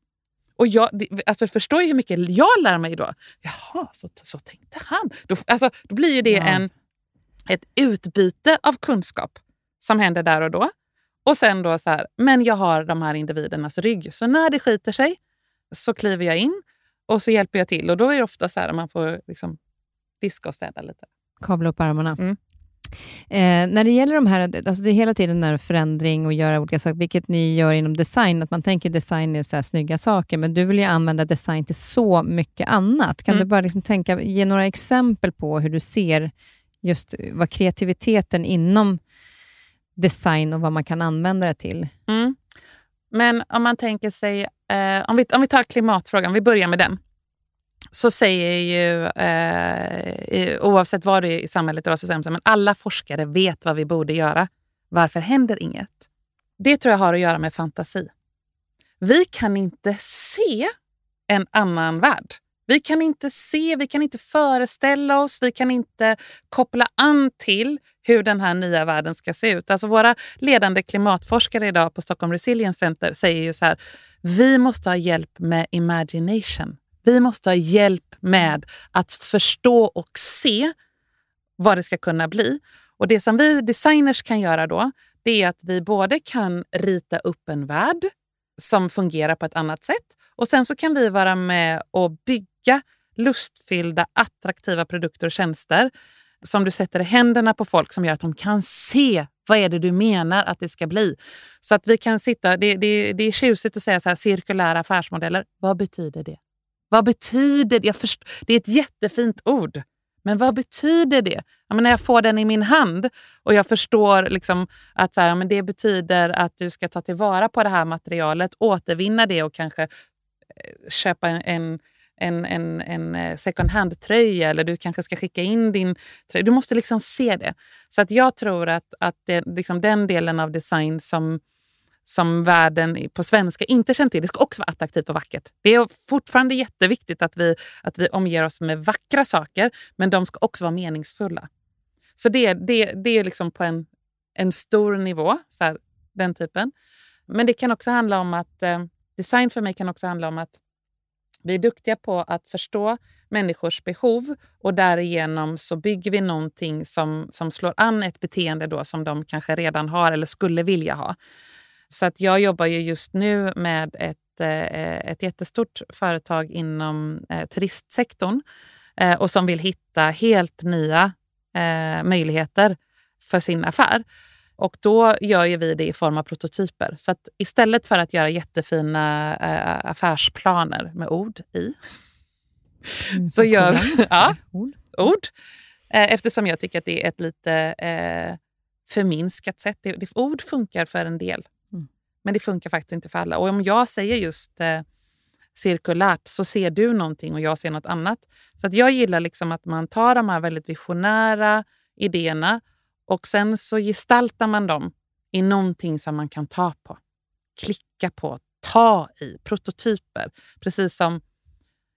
Och jag alltså förstår ju hur mycket jag lär mig då. Jaha, så, så tänkte han. Då, alltså, då blir ju det Ja. en, ett utbyte av kunskap som händer där och då. Och sen då så här, men jag har de här individernas rygg. Så när det skiter sig så kliver jag in och så hjälper jag till. Och då är det ofta så här att man får liksom diska och städa lite. Kavla upp armarna. Mm. Eh, när det gäller de här, alltså det är hela tiden när förändring och göra olika saker, vilket ni gör inom design, att man tänker design är så här snygga saker, men du vill ju använda design till så mycket annat. Kan Mm. du bara liksom tänka, ge några exempel på hur du ser just vad kreativiteten inom design och vad man kan använda det till? Mm. Men om man tänker sig, eh, om, vi, om vi tar klimatfrågan, vi börjar med den. Så säger ju, eh, oavsett vad det är i samhället idag, så säger de men alla forskare vet vad vi borde göra. Varför händer inget? Det tror jag har att göra med fantasi. Vi kan inte se en annan värld. Vi kan inte se, vi kan inte föreställa oss, vi kan inte koppla an till hur den här nya världen ska se ut. Alltså våra ledande klimatforskare idag på Stockholm Resilience Center säger ju så här, vi måste ha hjälp med imagination. Vi måste ha hjälp med att förstå och se vad det ska kunna bli. Och Det som vi designers kan göra då, det är att vi både kan rita upp en värld som fungerar på ett annat sätt och sen så kan vi vara med och bygga lustfyllda, attraktiva produkter och tjänster som du sätter i händerna på folk som gör att de kan se vad är det du menar att det ska bli. Så att vi kan sitta, det, det, det är tjusigt att säga så här, cirkulära affärsmodeller. Vad betyder det? Vad betyder det? Först, det är ett jättefint ord. Men vad betyder det? Ja, men när jag får den i min hand och jag förstår liksom att så här, men det betyder att du ska ta tillvara på det här materialet, återvinna det och kanske eh, köpa en, en, en, en eh, second hand-tröja eller du kanske ska skicka in din tröja. Du måste liksom se det. Så att jag tror att, att det, liksom den delen av design som som världen på svenska inte känner till. Det ska också vara attraktivt och vackert. Det är fortfarande jätteviktigt att vi, att vi omger oss med vackra saker, men de ska också vara meningsfulla. Så det, det, det är liksom på en, en stor nivå, så här, den typen. Men det kan också handla om att eh, design för mig kan också handla om att vi är duktiga på att förstå människors behov och därigenom så bygger vi någonting som, som slår an ett beteende då som de kanske redan har eller skulle vilja ha. Så att jag jobbar ju just nu med ett, eh, ett jättestort företag inom eh, turistsektorn eh, och som vill hitta helt nya möjligheter för sin affär. Och då gör vi det i form av prototyper. Så att istället för att göra jättefina affärsplaner med ord i, mm, så gör vi... ja, ord. ord. Eftersom jag tycker att det är ett lite eh, förminskat sätt. Det, det, ord funkar för en del. Men det funkar faktiskt inte för alla. Och om jag säger just eh, cirkulärt så ser du någonting och jag ser något annat. Så att jag gillar liksom att man tar de här väldigt visionära idéerna och sen så gestaltar man dem i någonting som man kan ta på, klicka på, ta i, prototyper. Precis som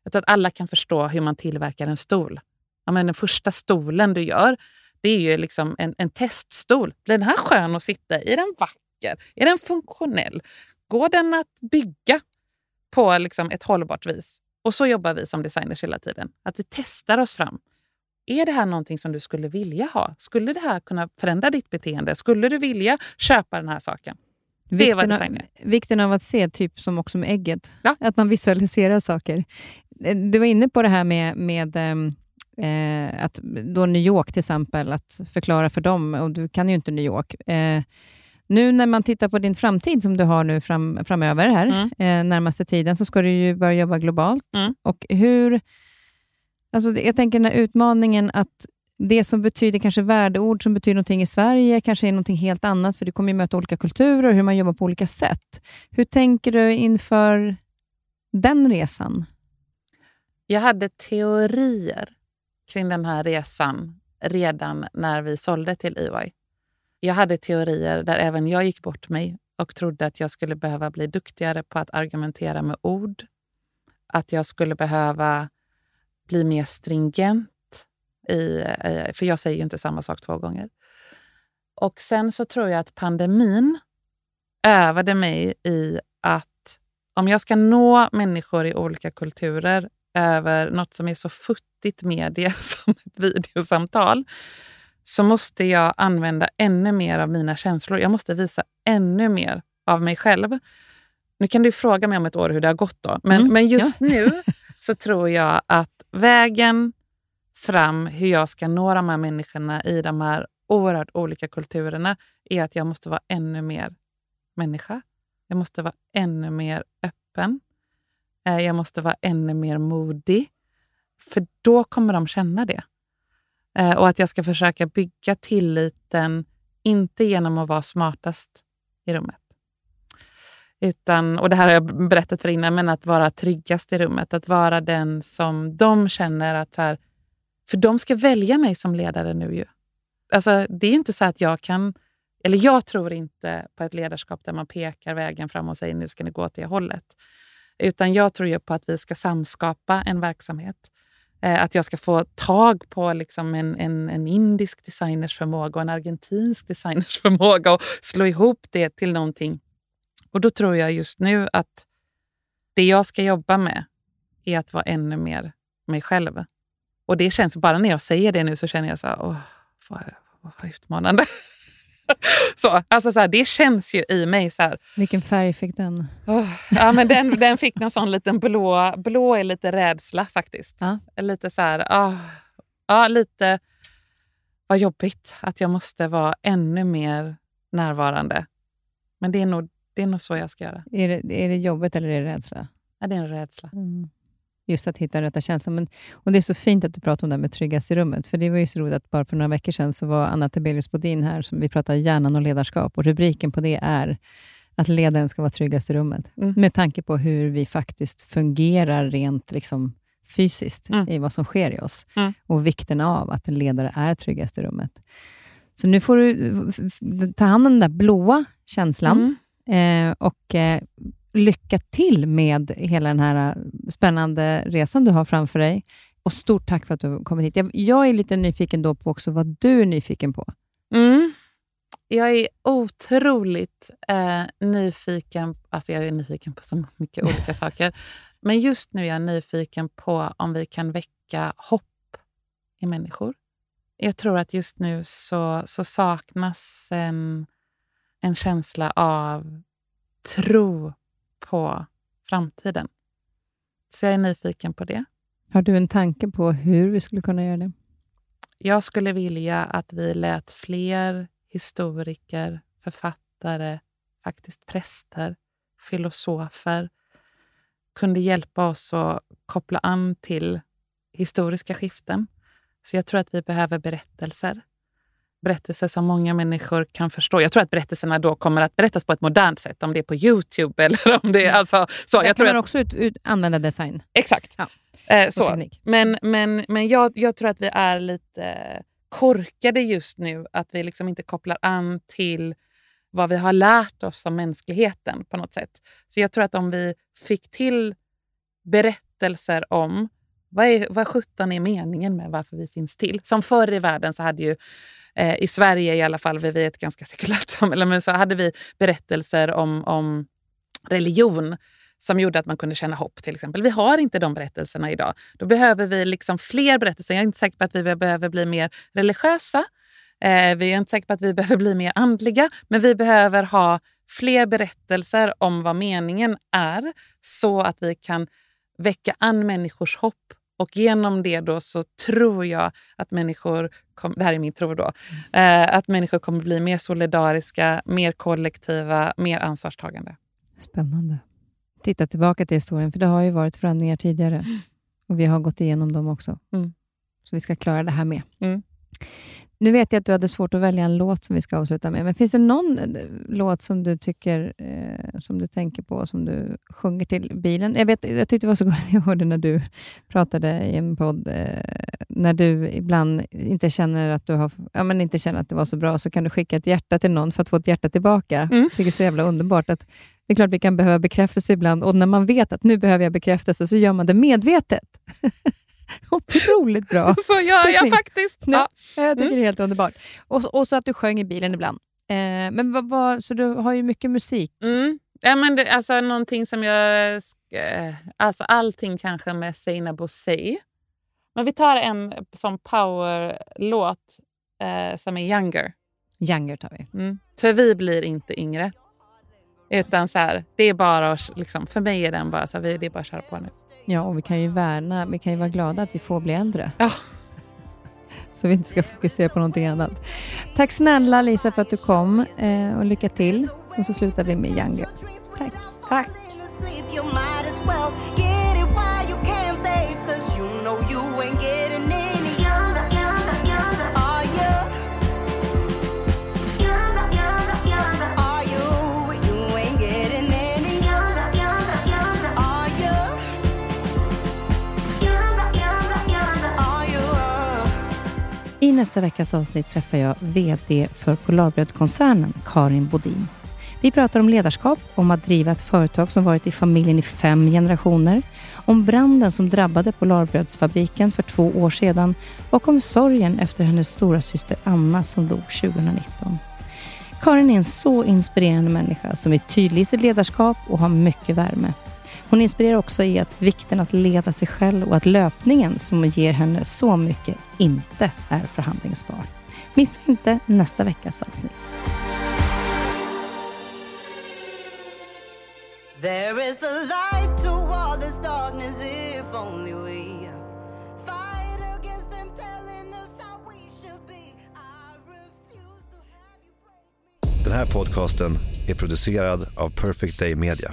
jag tror att alla kan förstå hur man tillverkar en stol. Ja, men den första stolen du gör, det är ju liksom en, en teststol. Blir den här skön att sitta i? Är den vacker? Räcker? Är den funktionell? Går den att bygga på liksom ett hållbart vis? Och så jobbar vi som designers hela tiden. Att vi testar oss fram. Är det här någonting som du skulle vilja ha? Skulle det här kunna förändra ditt beteende? Skulle du vilja köpa den här saken? Det är vad design är. Vikten av att se, typ som också med ägget. Ja. Att man visualiserar saker. Du var inne på det här med, med ehm, eh, att då New York till exempel, att förklara för dem, och du kan ju inte New York. Eh, nu när man tittar på din framtid som du har nu fram, framöver här, mm. eh, närmaste tiden, så ska du ju börja jobba globalt. Mm. Och hur... Alltså, jag tänker den här utmaningen att det som betyder kanske värdeord som betyder någonting i Sverige, kanske är någonting helt annat, för du kommer ju möta olika kulturer och hur man jobbar på olika sätt. Hur tänker du inför den resan? Jag hade teorier kring den här resan redan när vi sålde till EY. Jag hade teorier där även jag gick bort mig och trodde att jag skulle behöva bli duktigare på att argumentera med ord. Att jag skulle behöva bli mer stringent. I, eh, för jag säger ju inte samma sak två gånger. Och sen så tror jag att pandemin övade mig i att om jag ska nå människor i olika kulturer över något som är så futtigt media som ett videosamtal, så måste jag använda ännu mer av mina känslor. Jag måste visa ännu mer av mig själv. Nu kan du fråga mig om ett år hur det har gått. då. Men, mm, men just ja. nu så tror jag att vägen fram, hur jag ska nå de här människorna i de här oerhört olika kulturerna, är att jag måste vara ännu mer människa. Jag måste vara ännu mer öppen. Eh, jag måste vara ännu mer modig. För då kommer de känna det. Eh, och att jag ska försöka bygga tilliten, inte genom att vara smartast i rummet. Utan, och det här har jag berättat för innan, men att vara tryggast i rummet. Att vara den som de känner att... Så här, för de ska välja mig som ledare nu ju. Alltså, det är inte så att jag kan... Eller jag tror inte på ett ledarskap där man pekar vägen fram och säger nu ska ni gå åt det hållet. Utan jag tror ju på att vi ska samskapa en verksamhet Eh, Eh, att jag ska få tag på liksom en, en, en, indisk designers förmåga och en argentinsk designers förmåga och slå ihop det till någonting. Och då tror jag just nu att det jag ska jobba med är att vara ännu mer mig själv. Och det känns, bara när jag säger det nu så känner jag så här, åh, vad, vad utmanande. så, alltså så här, det känns ju i mig. så här. Vilken färg fick den? Oh, ja, men den, den fick någon sån liten blå. Blå är lite rädsla faktiskt. Ja. Lite så här, oh, ja, lite vad jobbigt att jag måste vara ännu mer närvarande. Men det är nog, det är nog så jag ska göra. Är det, är det jobbet eller är det rädsla? Ja, det är en rädsla. Mm. Just att hitta rätta känslan. Men, och det är så fint att du pratar om det här med tryggast i rummet. För det var ju så roligt att bara för några veckor sedan så var Anna Tebelius Bodin här, som vi pratade hjärnan och ledarskap. Och rubriken på det är att ledaren ska vara tryggast i rummet. Mm. Med tanke på hur vi faktiskt fungerar rent liksom, fysiskt Mm. i vad som sker i oss. Mm. Och vikten av att en ledare är tryggast i rummet. Så nu får du ta hand om den där blåa känslan. Mm. Eh, och eh, lycka till med hela den här eh, spännande resan du har framför dig. Och stort tack för att du har kommit hit. Jag, jag är lite nyfiken då på också vad du är nyfiken på. Mm. Jag är otroligt eh, nyfiken. Alltså jag är nyfiken på så mycket olika saker. Men just nu är jag nyfiken på om vi kan väcka hopp i människor. Jag tror att just nu så, så saknas en, en känsla av tro på framtiden. Så jag är nyfiken på det. Har du en tanke på hur vi skulle kunna göra det? Jag skulle vilja att vi lät fler historiker, författare, faktiskt präster, filosofer kunde hjälpa oss att koppla an till historiska skiften. Så jag tror att vi behöver berättelser. Berättelser som många människor kan förstå. Jag tror att berättelserna då kommer att berättas på ett modernt sätt, om det är på Youtube eller om det är... Alltså, så, Där jag kan tror man att, också ut, ut, använda design. Exakt. Ja. Eh, så. teknik. Men, men, men jag, jag tror att vi är lite korkade just nu. Att vi liksom inte kopplar an till vad vi har lärt oss om mänskligheten på något sätt. Så jag tror att om vi fick till berättelser om vad, är, vad sjutton är meningen med varför vi finns till? Som förr i världen så hade ju, eh, i Sverige i alla fall, vi är ett ganska sekulärt samhälle, men så hade vi berättelser om, om religion som gjorde att man kunde känna hopp till exempel. Vi har inte de berättelserna idag. Då behöver vi liksom fler berättelser. Jag är inte säker på att vi behöver bli mer religiösa. Eh, vi är inte säkra på att vi behöver bli mer andliga. Men vi behöver ha fler berättelser om vad meningen är så att vi kan väcka an människors hopp. Och genom det då så tror jag att människor, kom, det här är min tro då, eh, att människor kommer bli mer solidariska, mer kollektiva, mer ansvarstagande. Spännande. Titta tillbaka till historien, för det har ju varit förändringar tidigare. Och vi har gått igenom dem också. Mm. Så vi ska klara det här med. Mm. Nu vet jag att du hade svårt att välja en låt som vi ska avsluta med. Men finns det någon eh, låt som du tycker, eh, som du tänker på, som du sjunger till bilen? Jag, vet, jag tyckte det var så gott jag hörde när du pratade i en podd, eh, när du ibland inte känner att du har, ja, men inte känner att det var så bra, så kan du skicka ett hjärta till någon för att få ett hjärta tillbaka. Mm. Det är så jävla underbart. att Det är klart vi kan behöva bekräftelse ibland och när man vet att nu behöver jag bekräftelse så gör man det medvetet. Otroligt bra. Så gör jag faktiskt. Ja. Jag tycker det är helt underbart. Och, och så att du sjöng i bilen ibland. Eh, men vad, vad, så du har ju mycket musik. Mm. Ja, men det, alltså, någonting som jag... eh, Alltså allting kanske med Seinabo Bosei. Men vi tar en sån powerlåt eh, som är Younger. Younger tar vi. Mm. För vi blir inte yngre. Utan så här, det är bara liksom, för mig är den bara så här, det är bara att köra på nu. Ja, och vi kan ju värna, vi kan ju vara glada att vi får bli äldre. Ja. Så vi inte ska fokusera på någonting annat. Tack snälla Lisa för att du kom eh, och lycka till. Och så slutar vi med Younger. Tack. Tack. you might as well get it while you can, babe. Cause you know you ain't getting I nästa veckas avsnitt träffar jag VD för Polarbrödkoncernen, Karin Bodin. Vi pratar om ledarskap, om att driva ett företag som varit i familjen i fem generationer, om branden som drabbade Polarbrödsfabriken för två år sedan och om sorgen efter hennes stora syster Anna som dog 2019. Karin är en så inspirerande människa som är tydlig i sitt ledarskap och har mycket värme. Hon inspirerar också i att vikten att leda sig själv och att löpningen som ger henne så mycket inte är förhandlingsbar. Missa inte nästa veckas avsnitt. There is a light to all this darkness if only we. Den här podcasten är producerad av Perfect Day Media.